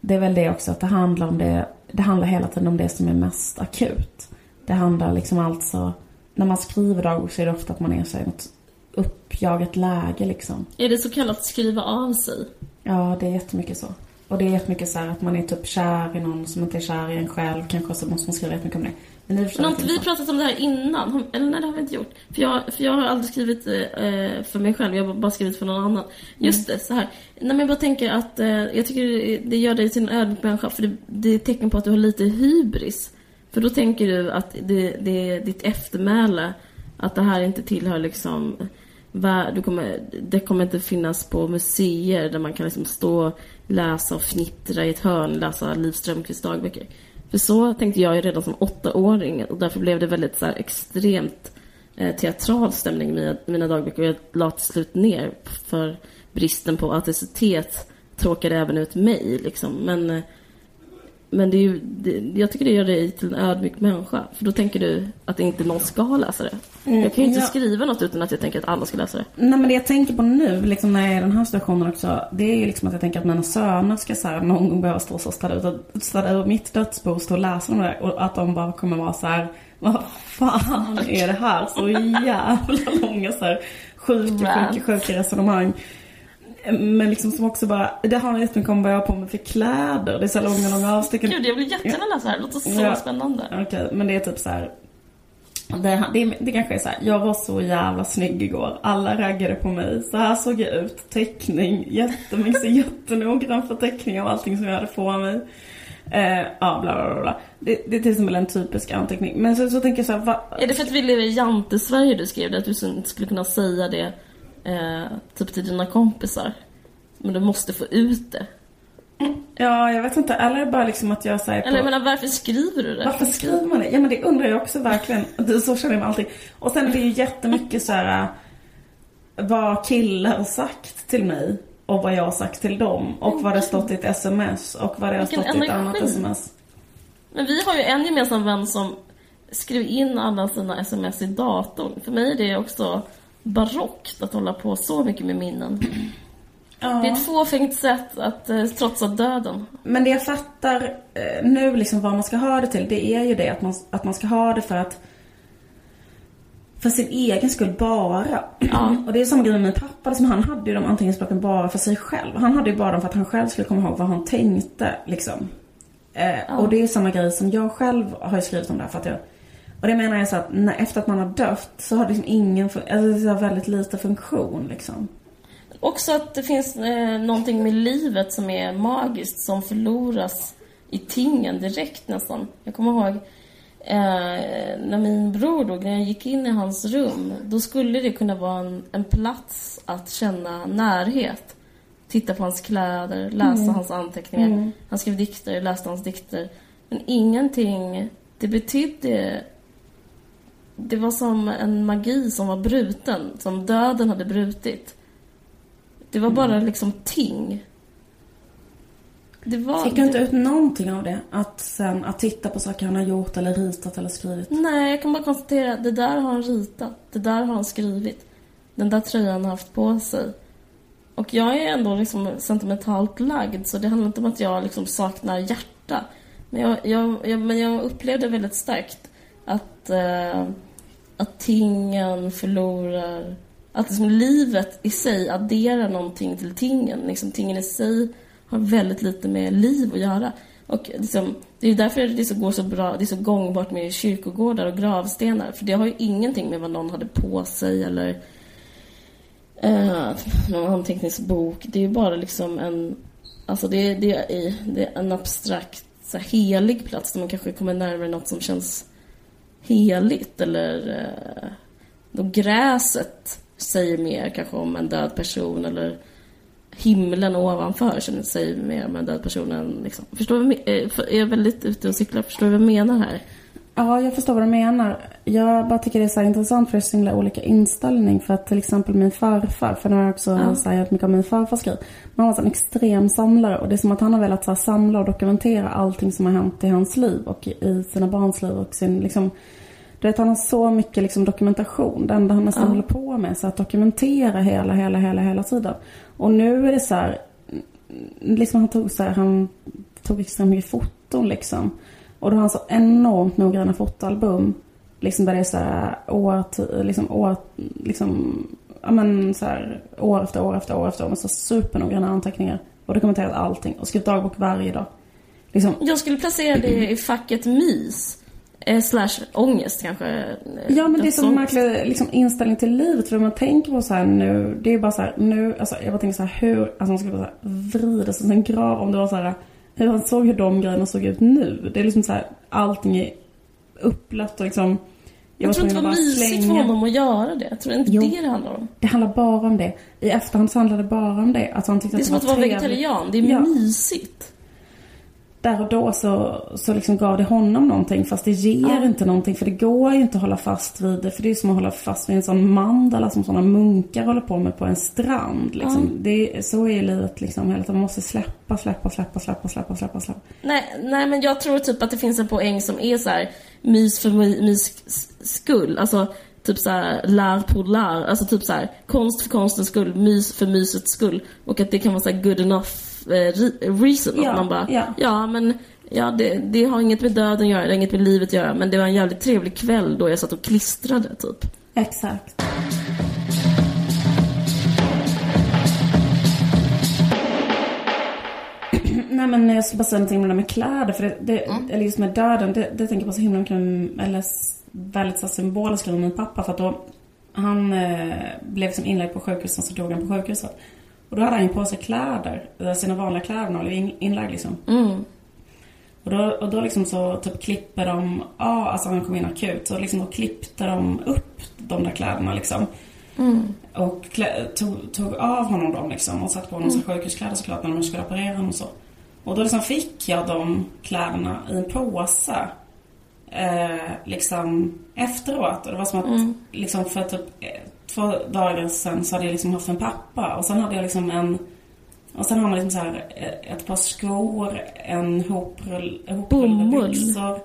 det är väl det också, att det handlar om det det handlar hela tiden om det som är mest akut. Det handlar liksom alltså, när man skriver dagbok så är det ofta att man är i något uppjagat läge liksom. Är det så kallat skriva av sig? Ja, det är jättemycket så. Och det är jättemycket så att man är typ kär i någon som inte är kär i en själv. Kanske så måste man skriva jättemycket om det. Men har inte vi pratat om det här innan? Eller nej, det har vi inte gjort. För jag, för jag har aldrig skrivit eh, för mig själv, jag har bara skrivit för någon annan. Just mm. det, så här. Nej, men jag bara tänker att eh, jag tycker det gör dig till en ödmjuk människa, för det, det är ett tecken på att du har lite hybris. För då tänker du att det, det är ditt eftermäle, att det här inte tillhör liksom du kommer, det kommer inte finnas på museer där man kan liksom stå, läsa och fnittra i ett hörn, läsa Liv Strömquists dagböcker. För så tänkte jag ju redan som åttaåring och därför blev det väldigt så här, extremt eh, teatral stämning i mina, mina dagböcker. Jag la till slut ner för bristen på autenticitet tråkade även ut mig liksom. Men eh, men det är ju, det, jag tycker det gör dig till en ödmjuk människa. För då tänker du att inte någon ska läsa det. Mm, jag kan ju inte ja. skriva något utan att jag tänker att alla ska läsa det. Nej men det jag tänker på nu, liksom när jag är i den här situationen också. Det är ju liksom att jag tänker att mina söner ska så här, någon gång behöva stå så städa ut, städa ur mitt dödsbo och stå och läsa om det. Och att de bara kommer vara så här, vad fan är det här? Så jävla långa så här sjuka, sjuka, sjuka resonemang. Men liksom som också bara, det handlar jättemycket om vad jag har på mig för kläder. Det är så långa, långa avstick. Gud, jag blir jättegärna läsa det här. Det låter så ja. spännande. Okej, okay, men det är typ så här. Det, det, det kanske är så här, jag var så jävla snygg igår. Alla raggade på mig. Så här såg jag ut. Teckning, jättemycket, jättenoggrann förteckning av allting som jag hade på mig. Eh, ja, bla bla bla. Det, det är till exempel en typisk anteckning. Men så, så tänker jag så här, va... Är det för att vi lever i jante-Sverige du skrev det? Att du inte skulle kunna säga det eh, typ till dina kompisar. Men du måste få ut det. Ja, jag vet inte. Eller är det bara liksom att jag säger på... Eller jag menar, varför skriver du det? Varför skriver man det? Ja, men det undrar jag också verkligen. *laughs* Så känner jag med allting. Och sen är det ju jättemycket så här vad killar har sagt till mig och vad jag har sagt till dem och vad det har stått i ett sms och vad det har stått i ett annat sms. Men vi har ju en gemensam vän som skrev in alla sina sms i datorn. För mig är det också barockt att hålla på så mycket med minnen. Ja. Det är ett fåfängt sätt att eh, trotsa döden. Men det jag fattar eh, nu liksom vad man ska ha det till, det är ju det att man, att man ska ha det för att för sin egen skull bara. Ja. *clears throat* Och det är samma grej med min pappa. Liksom, han hade ju de anteckningsblocken bara för sig själv. Han hade ju bara dem för att han själv skulle komma ihåg vad han tänkte. Liksom. Eh, Och det är samma grej som jag själv har skrivit om det här. För att jag, och det menar jag så att när, efter att man har dött så har det liksom ingen, alltså, det har väldigt lite funktion liksom. Också att det finns eh, någonting med livet som är magiskt, som förloras i tingen direkt nästan. Jag kommer ihåg eh, när min bror dog, när jag gick in i hans rum, då skulle det kunna vara en, en plats att känna närhet. Titta på hans kläder, läsa hans anteckningar. Han skrev dikter, läste hans dikter. Men ingenting, det betydde det var som en magi som var bruten, som döden hade brutit. Det var bara liksom ting. Det var... Fick du inte ut någonting av det? Att sen, att titta på saker han har gjort eller ritat eller skrivit? Nej, jag kan bara konstatera att det där har han ritat. Det där har han skrivit. Den där tröjan har han haft på sig. Och jag är ändå liksom sentimentalt lagd, så det handlar inte om att jag liksom saknar hjärta. Men jag, jag, jag, men jag upplevde väldigt starkt att, eh, att tingen förlorar... Att liksom livet i sig adderar någonting till tingen. Liksom, tingen i sig har väldigt lite med liv att göra. Och liksom, det är därför det så går så bra, det är så gångbart med kyrkogårdar och gravstenar. För det har ju ingenting med vad någon hade på sig eller eh, någon anteckningsbok. Det är ju bara liksom en... Alltså det, det, är, det är en abstrakt, så här, helig plats där man kanske kommer närmare något som känns heligt. Eller eh, då gräset säger mer kanske om en död person eller himlen ovanför känner sig mer om en död person än liksom. Förstår du? jag eh, Är jag väldigt ute och cyklar? Förstår du vad jag menar här? Ja, jag förstår vad du menar. Jag bara tycker det är så här intressant för det är så himla olika inställning. För att till exempel min farfar, för nu har jag också Ja. sagt mycket om min farfars grej. Men han var så en extrem samlare och det är som att han har velat så här, samla och dokumentera allting som har hänt i hans liv och i sina barns liv och sin liksom du vet, han har så mycket liksom, dokumentation. Det enda han nästan Ja. håller på med så att dokumentera hela, hela, hela, hela tiden. Och nu är det så här, liksom han tog så här, han tog extremt mycket foton liksom. Och då har han så enormt noggranna fotoalbum. Liksom där det är så här år, liksom år, liksom, ja men så här år efter år efter år efter år med så supernoggranna anteckningar. Och dokumenterat allting och skrivit dagbok varje dag. Liksom, Jag skulle placera det i facket mys. Eh, slash ångest kanske. eh, Ja men det är så dödsångest. märklig liksom, inställning till livet. För man tänker på så här nu, det är bara så här nu, alltså jag bara tänker så här hur, alltså man skulle bara så här vrida sig som en grav om det var så här hur han såg hur de grejerna såg ut nu. Det är liksom så här, allting är upplött och liksom Jag var tror inte det var mysigt för honom att göra det. Jag tror inte Jo. det det handlar om. Det handlar bara om det. I efterhand så handlade det bara om det. Att han tyckte Det är att som att vara vegetarian. Det är Ja. mysigt. Där och då så, så liksom gav det honom någonting fast det ger Ja. inte någonting för det går ju inte att hålla fast vid det för det är som att hålla fast vid en sån mandala som sådana munkar håller på med på en strand liksom. Det, är- så är ju livet liksom hela. Man måste släppa, släppa, släppa, släppa, släppa, släppa, släppa. Nej, nej, men jag tror typ att det finns en poäng som är så här mys för my, mys skull. Alltså typ så här lär på lär. Alltså typ så här konst för konstens skull, mys för mysets skull. Och att det kan vara så här good enough reason. Ja, man bara, ja. ja men ja, det, det har inget med döden att göra, det har inget med livet att göra. Men det var en jävligt trevlig kväll då jag satt och klistrade typ. Exakt. *clears throat* Nej men jag skulle bara säga någonting om det med kläder. För det, det, Eller just med döden. Det, det tänker jag på så himla mycket. Eller väldigt så symboliskt med min pappa. För att då han eh, blev som inlagd på sjukhuset så dog han på sjukhuset. Och då hade han ju på sig kläder. eh, Sina vanliga kläder och blev in, inlagd liksom. Mm. Och då, och då liksom så typ klipper de, ja alltså han kom in akut, så liksom då klippte de upp de där kläderna liksom. Och klä, tog, tog av honom dem liksom och satte på honom mm. sjukhuskläder såklart när de skulle operera honom och så. Och då liksom fick jag de kläderna i en påse. Eh, liksom efteråt. Och det var som att liksom för typ eh, två dagar sen så hade jag liksom haft en pappa och sen hade jag liksom en och sen har man liksom så här eh, ett par skor, en hoprull, hoprullade Bomull. byxor,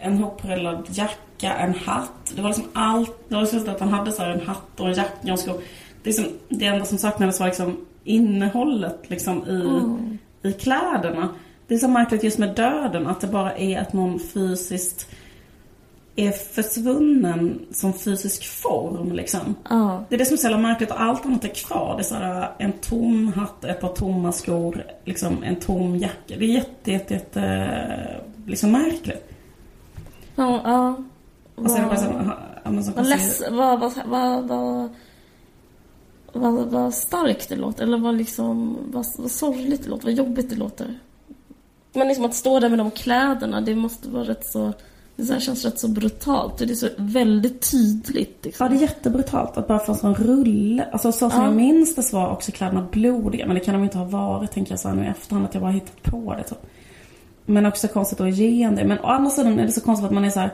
en hoprullad jacka, en hatt. Det var liksom allt. Det var så att han hade så här en hatt och en jacka och skor. Det, är som, det enda som saknades var liksom innehållet liksom i, Mm. i kläderna. Det är så märkligt just med döden, att det bara är att någon fysiskt är försvunnen som fysisk form liksom. Ja. Det är det som är så jävla märkligt och allt annat är kvar. Det är såhär en tom hatt, ett par tomma skor, liksom en tom jacka. Det är jätte, jätte, jätte liksom märkligt. Ja, ja. Och sen bara så, så Vad leds... Vad, vad, vad, vad, vad, vad starkt det låter, eller vad liksom... Vad, vad sorgligt det låter, vad jobbigt det låter. Men liksom att stå där med de kläderna, det måste vara rätt så... Det så här känns rätt så brutalt. Det är så väldigt tydligt. Ja, Liksom. det är jättebrutalt att bara få en sån rulle. Alltså så som Ja. jag minns det så var också kläderna blodiga. Men det kan de inte ha varit, tänker jag så här nu i efterhand, att jag bara hittat på det. Så. Men också konstigt att ge en det. Men å andra sidan är det så konstigt att man är så här,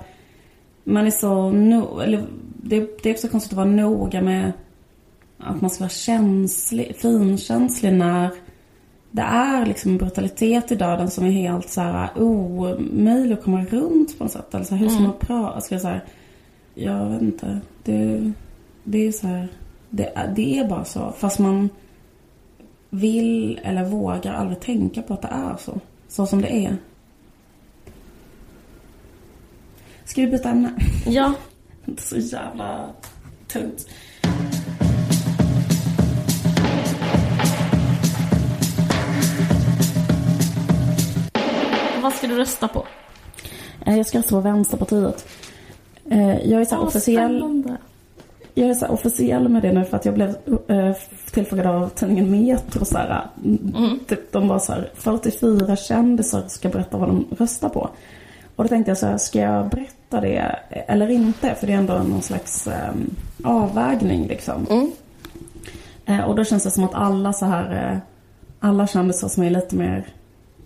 Man är så no, eller det, det är också konstigt att vara noga med att man ska vara känslig, finkänslig när det är liksom en brutalitet i döden som är helt så här omöjlig att komma runt på något sätt. Så här, hur ska man prata? Ska jag säga jag vet inte. Det, det är så här. Det, det är bara så. Fast man vill eller vågar aldrig tänka på att det är så. Så som det är. Ska vi byta ämne? Ja, *laughs* Det är så jävla tungt. Vad ska du rösta på? Eh, Jag ska rösta på Vänsterpartiet. Eh, Jag är så här Åh, officiell. spännande. Jag är så officiell med det nu för att jag blev eh, tillfrågad av tidningen Metro. Så här, mm. typ, de var så här, 44 kändisar ska berätta vad de röstar på. Och då tänkte jag så här, ska jag berätta det eller inte? För det är ändå någon slags eh, avvägning liksom. Mm. Eh, och då känns det som att alla så här, eh, alla kändisar som är lite mer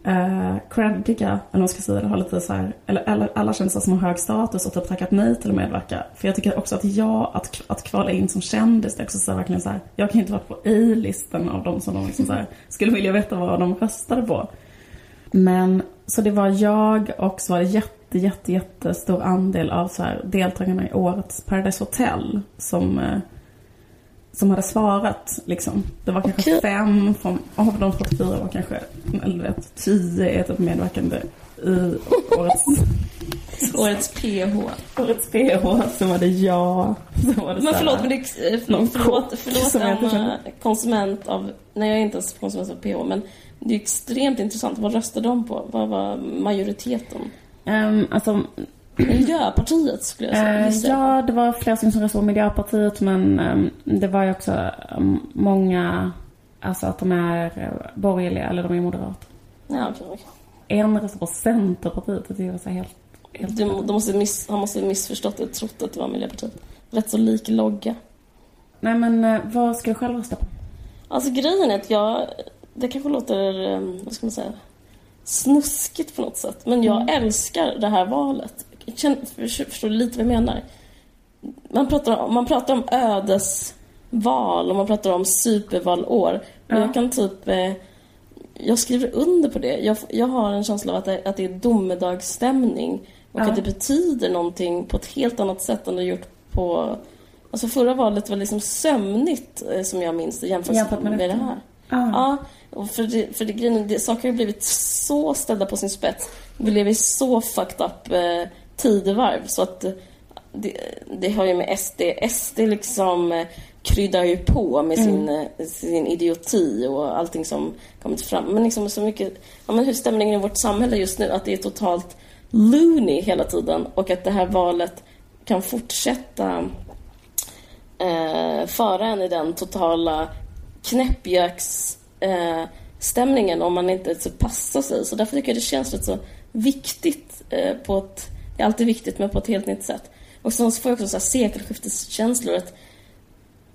eh, creddiga, eller vad man ska säga, eller har lite så här, eller, eller alla kändisar som har hög status och typ tackat nej till att medverka. För jag tycker också att jag, att, att kvala in som kändis, det är också så här, verkligen så här, jag kan ju inte vara på A-listan av de som de liksom så här, skulle vilja veta vad de röstade på. Men, så det var jag och så var det jätte, jätte, jättestor andel av så här, deltagarna i årets Paradise Hotel som, eh, som hade svarat. Liksom. Det var kanske Okej. fem från, av de 44 var kanske, eller vet, tio är typ medverkande i årets, *laughs* Årets PH. årets PH. Så var det jag. Så var det Men förlåt, men det, eh, förlåt, kock förlåt som eh, konsument av... Nej, jag är inte ens konsument av PH, men det är extremt intressant. Vad röstade de på? Vad var majoriteten? Ehm, alltså, Miljöpartiet skulle jag säga. Eh, ja, det var flera som röstade på Miljöpartiet men ehm, det var ju också ehm, många, alltså att de är eh, borgerliga eller de är moderata. Ja, okej, okej. En röstade på Centerpartiet, det var så helt... helt Du, de måste miss, han måste missförstått det, trott att det var Miljöpartiet. Rätt så lik logga. Nej men eh, vad ska du själv rösta på? Alltså grejen är att jag... Det kanske låter, eh, vad ska man säga, snuskigt på något sätt. Men jag älskar det här valet. Förstår lite vad jag menar? Man pratar, om- man pratar om ödesval och man pratar om supervalår. Och Ja. jag kan typ... Eh, jag skriver under på det. Jag, jag har en känsla av att det, att det är domedagsstämning. Och Ja. att det betyder någonting på ett helt annat sätt än det gjort på... Alltså förra valet var liksom sömnigt eh, som jag minns det jämfört, Jämfört med med, det här. Ah. Ja, och för, det, för det, grejen, det, saker har blivit så ställda på sin spets. Vi lever i så fucked up eh, tidevarv så att det, det har ju med SD, SD liksom eh, kryddar ju på med sin, eh, sin idioti och allting som kommit fram. Men liksom så mycket, ja men hur stämningen i vårt samhälle just nu, att det är totalt loony hela tiden och att det här valet kan fortsätta eh, föra en i den totala knäppjöks eh, om man inte så passar sig. Så därför tycker jag det känns rätt så viktigt eh, på ett... Det är alltid viktigt men på ett helt nytt sätt. Och sen så får jag också så här sekelskifteskänslor. Att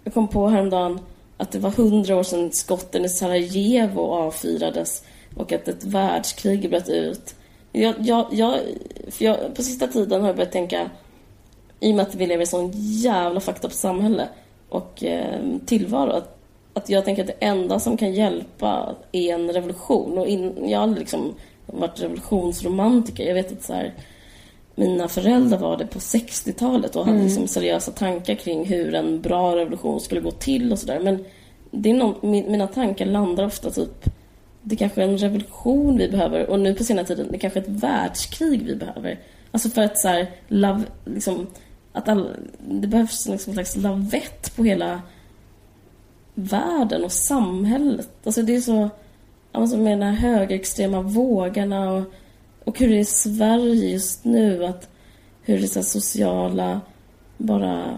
jag kom på häromdagen att det var hundra år sedan skotten i Sarajevo avfyrades och att ett världskrig bröt ut. Jag, jag, jag, för jag, på sista tiden har jag börjat tänka i och med att vi lever i ett sånt jävla fucked up samhälle och eh, tillvaro. Att, att jag tänker att det enda som kan hjälpa är en revolution. Och in, jag har aldrig liksom varit revolutionsromantiker. Jag vet att så här, mina föräldrar var det på 60-talet och hade liksom seriösa tankar kring hur en bra revolution skulle gå till och sådär. Men det är någon, mina tankar landar ofta typ det kanske är en revolution vi behöver och nu på senare tiden det kanske är ett världskrig vi behöver. Alltså för att så här, love, liksom, att all, det behövs liksom en slags lavett på hela världen och samhället. Alltså det är så, alltså med de här högerextrema vågarna och, och hur det är i Sverige just nu. att Hur det så sociala bara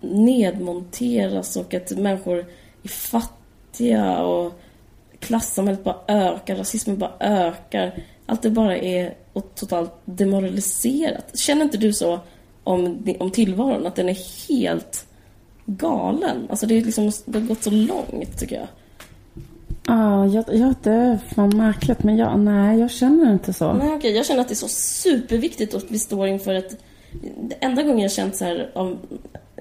nedmonteras och att människor är fattiga och klassamhället bara ökar, rasismen bara ökar. Allt det bara är totalt demoraliserat. Känner inte du så om, om tillvaron, att den är helt galen? Alltså det, är liksom, det har gått så långt, tycker jag. Ja, jag, jag, det är fan märkligt, men jag, nej, jag känner inte så. Nej, okej, jag känner att det är så superviktigt att vi står inför ett... Det enda gången jag känt så här, Av,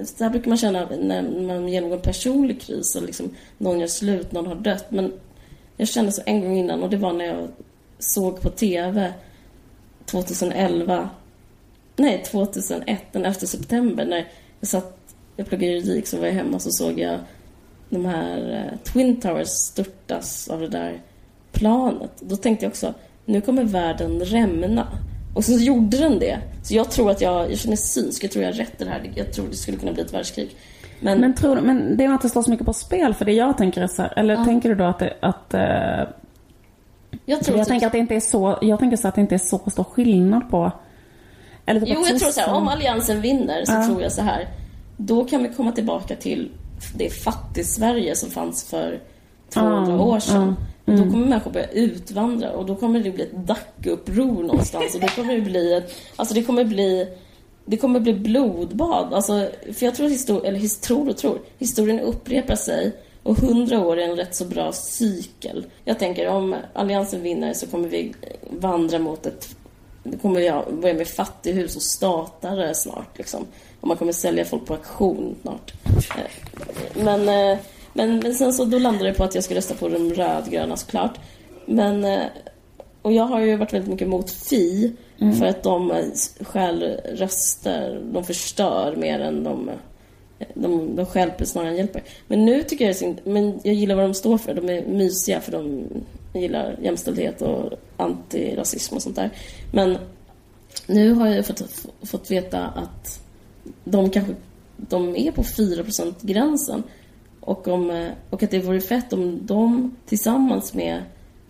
så här brukar man känna när man genomgår en personlig kris, och liksom någon gör slut, någon har dött. Men jag kände så en gång innan och det var när jag såg på TV 2011 Nej, 2001, den 11 september när jag satt, jag pluggade juridik så var jag hemma så såg jag de här eh, Twin Towers störtas av det där planet. Då tänkte jag också, nu kommer världen rämna. Och så gjorde den det. Så jag tror att jag, jag känner synsk, jag tror jag har rätt i det här. Jag tror det skulle kunna bli ett världskrig. Men, men, tror, men det är inte står så mycket på spel för det jag tänker är så här, eller ja. tänker du då att, det, att uh, jag, tror jag tänker att det inte är så, jag tänker så att det inte är så stor skillnad på eller typ Jo, jag tror så här, om Alliansen vinner så ja. tror jag så här. Då kan vi komma tillbaka till det fattig-Sverige som fanns för 200 år sedan. Mm. Då kommer människor börja utvandra och då kommer det bli ett dackuppror någonstans. Och då kommer det bli ett, alltså det kommer bli det kommer bli blodbad. Alltså, för jag tror, histor eller his tror och tror, historien upprepar sig. Och hundra år är en rätt så bra cykel. Jag tänker om Alliansen vinner så kommer vi vandra mot ett... Det kommer jag börja med fattighus och statare snart. Liksom. Och man kommer sälja folk på auktion snart. Eh, men, eh, men, men sen så då landade det på att jag ska rösta på de rödgröna såklart. Men... Eh, och jag har ju varit väldigt mycket mot Fi. Mm. För att de stjäl röster, de förstör mer än de de, de stjälper snarare än hjälper. Men nu tycker jag synd, men jag gillar vad de står för. De är mysiga för de gillar jämställdhet och antirasism och sånt där. Men nu har jag fått, fått veta att de kanske de är på 4% gränsen och, om, och att det vore fett om de tillsammans med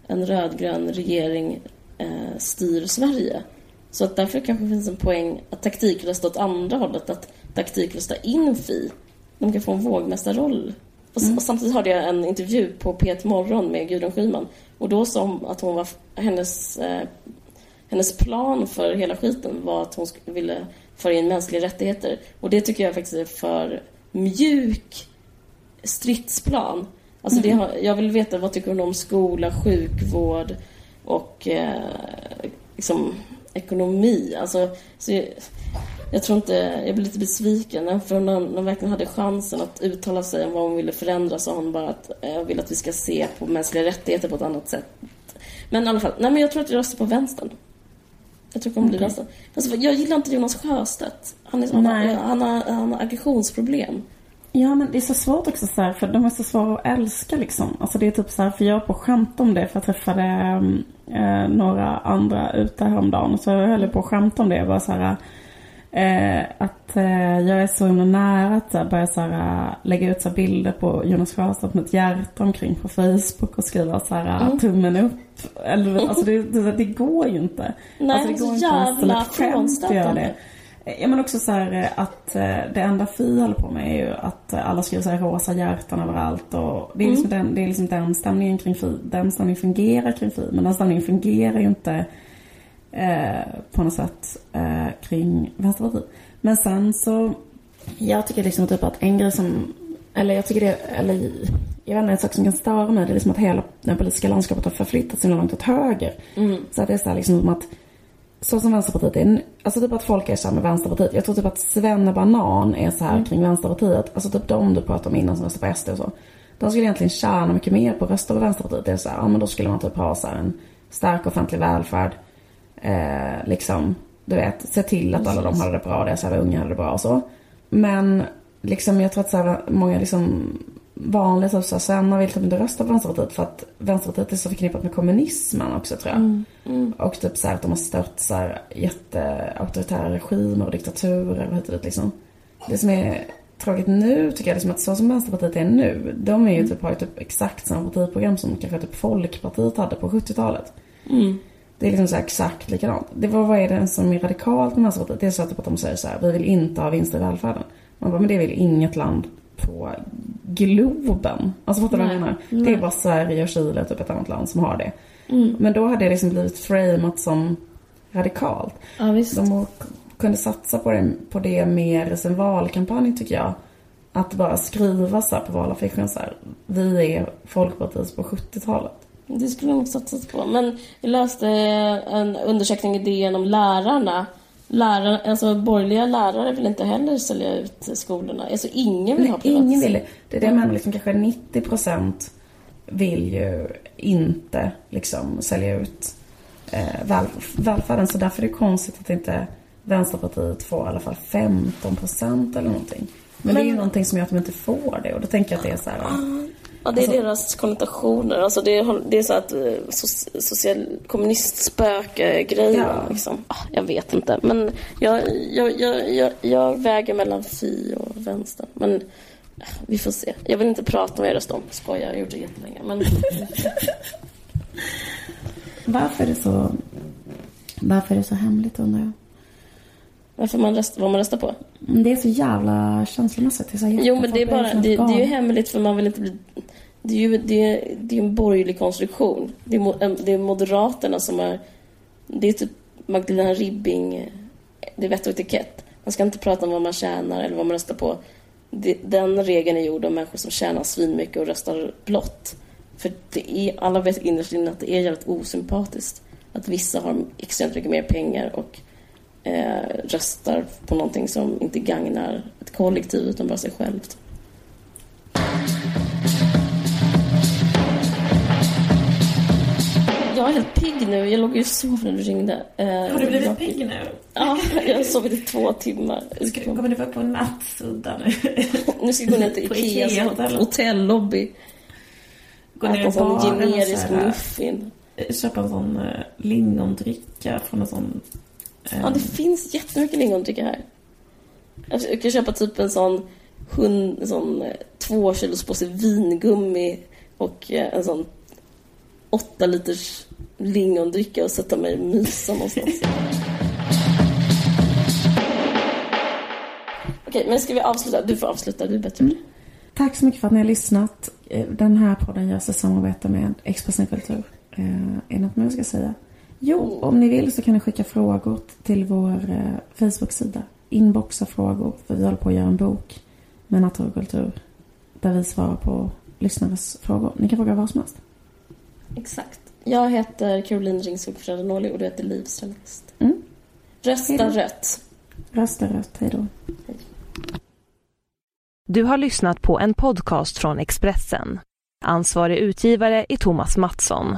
en rödgrön regering eh, styr Sverige. Så att därför kanske finns en poäng att taktikrösta åt andra hållet. Att taktikrösta in Fi. De kan få en vågmästarroll. Mm. Och samtidigt hörde jag en intervju på P1 Morgon med Gudrun Schyman. Och då sa hon att hon var, hennes, eh, hennes plan för hela skiten var att hon ville föra in mänskliga rättigheter. Och det tycker jag faktiskt är för mjuk stridsplan. Alltså mm. det har, jag vill veta vad tycker hon om skola, sjukvård och eh, liksom ekonomi. Alltså, så jag, jag, tror inte, jag blir lite besviken. För när hon verkligen hade chansen att uttala sig om vad hon ville förändra sa hon bara att eh, jag vill att vi ska se på mänskliga rättigheter på ett annat sätt. Men i alla fall, nej men jag tror att jag röstar på vänstern. Jag tror det kommer bli okay. Alltså, jag gillar inte Jonas Sjöstedt. Han, är, han, har, han, har, han har aggressionsproblem. Ja men det är så svårt också så här, för de är så svåra att älska liksom. Alltså det är typ så här, för jag var på skämt om det för jag träffade eh, några andra ute häromdagen. Så höll jag på att skämta om det. Jag var så här, eh, att eh, jag är så himla nära att här, börja så här, lägga ut så här, bilder på Jonas Sjöstedt med ett hjärta omkring på Facebook och skriva så här, mm. tummen upp. Eller, alltså det, det, det, går ju inte. Nej, alltså, det går inte skämt att göra det. Ja men också så här, eh, att eh, det enda Fi håller på med är ju att eh, alla skriver så här rosa hjärtan överallt och det är liksom, mm. den, det är liksom den stämningen kring Fi. Den stämningen fungerar kring Fi men den stämningen fungerar ju inte eh, på något sätt eh, kring Vänsterpartiet. Men sen så, jag tycker liksom typ att en grej som, eller jag tycker det, eller jag vet inte, en sak som kan störa mig det är liksom att hela det politiska landskapet har förflyttats så långt åt höger. Mm. Så att det är så här liksom som att så som Vänsterpartiet är, alltså typ att folk är så med Vänsterpartiet. Jag tror typ att Svenne Banan är så här mm. kring Vänsterpartiet. Alltså typ de du pratade om innan som röstar på SD och så. De skulle egentligen tjäna mycket mer på att rösta på Vänsterpartiet. Det är så här, ja men då skulle man typ ha så en stark offentlig välfärd. Eh, liksom, du vet, se till att alla de hade det bra, deras alla unga hade det bra och så. Men liksom jag tror att så här, många liksom vanlig typ så Senna vill typ inte rösta på Vänsterpartiet för att Vänsterpartiet är så förknippat med kommunismen också tror jag. Mm. Mm. Och typ så här att de har stött så här jätteauktoritära regimer och diktaturer och hit och dit liksom. Det som är tråkigt nu tycker jag liksom att så som Vänsterpartiet är nu, de är ju typ, har ju typ exakt samma partiprogram som kanske typ Folkpartiet hade på 70-talet. Mm. Det är liksom så här exakt likadant. Det var, vad är det som är radikalt med Vänsterpartiet? Det är så att, de säger så här, vi vill inte ha vinster i välfärden. Man bara, men det vill inget land på globen. Alltså fattar du vad jag menar? Det är bara Sverige och Chile, typ ett annat land som har det. Mm. Men då hade det liksom blivit framat som radikalt. Ja, visst. De kunde satsa på det, på det mer i sin valkampanj tycker jag. Att bara skriva så här på valaffischen så här, vi är Folkpartiet på 70-talet. Det skulle de nog satsat på. Men jag läste en undersökning i DN om lärarna. Lärare, alltså borgerliga lärare vill inte heller sälja ut skolorna. Alltså ingen vill ha Nej, ingen vill privatisering. det. Är det menar, liksom, kanske 90 procent vill ju inte liksom sälja ut eh, väl, välfärden. Så därför är det konstigt att inte Vänsterpartiet får i alla fall 15 procent eller någonting. Men, det är ju Men- någonting som gör att de inte får det och då tänker jag att det är så här. Ja, det är Alltså- deras konnotationer. Alltså det, är, det är så att eh, so- social kommunistspöke-grejen. Ja. Liksom. Ah, Jag vet inte. Men jag, jag, jag, jag, jag väger mellan Fi och vänster. Men eh, vi får se. Jag vill inte prata med er röst om. Skojar, jag har gjort det jättelänge. Men *laughs* Varför är det så, varför är det så hemligt undrar jag? Varför man röst, vad man röstar på? Det är så jävla känslomässigt. Det är så Jo, men det är, bara, det, det är ju hemligt för man vill inte bli... Det är ju det är, det är en borgerlig konstruktion. Det är, det är Moderaterna som är... Det är typ Magdalena Ribbing... Det är vett och etikett. Man ska inte prata om vad man tjänar eller vad man röstar på. Det, den regeln är gjord av människor som tjänar svinmycket och röstar blått. För det är, alla vet innerst inne att det är jävligt osympatiskt. Att vissa har extremt mycket mer pengar och eh, röstar på någonting som inte gagnar ett kollektiv utan bara sig självt. Jag är helt pigg nu. Jag låg ju och sov när du ringde. Eh, Har du blivit jag- pigg nu? Ja, *laughs* jag har sovit i två timmar. Ska, kommer du upp på en nattsudda nu? *laughs* Nu ska jag gå ner till *laughs* Ikeas Ikea-hotellet. hotellobby. Gå ner Äta i en baren och generisk så här, muffin. köpa en sån uh, lingondricka från en sån... eh, Ja, det finns jättemycket lingondricka här. Alltså, Jag kan köpa typ en sån, hund, en sån eh, två kilos påse vingummi och eh, en sån åtta liters lingondricka och sätta mig och mysa någonstans. Okej, men ska vi avsluta? Du får avsluta, du är bättre det. Tack så mycket för att ni har lyssnat. Eh, Den här podden görs i samarbete med Expressen Kultur. Eh, Är det något mer jag ska säga? Jo, om ni vill så kan ni skicka frågor till vår eh, Facebook-sida. Inboxa frågor, för vi håller på att göra en bok med naturkultur. Där vi svarar på lyssnares frågor. Ni kan fråga vad som helst. Exakt. Jag heter Caroline Ringskog Ferranoli och du heter Liv Strömqvist. Mm. Rösta Hej rött. Rösta rött, hej då. Du har lyssnat på en podcast från Expressen. Ansvarig utgivare är Thomas Mattsson.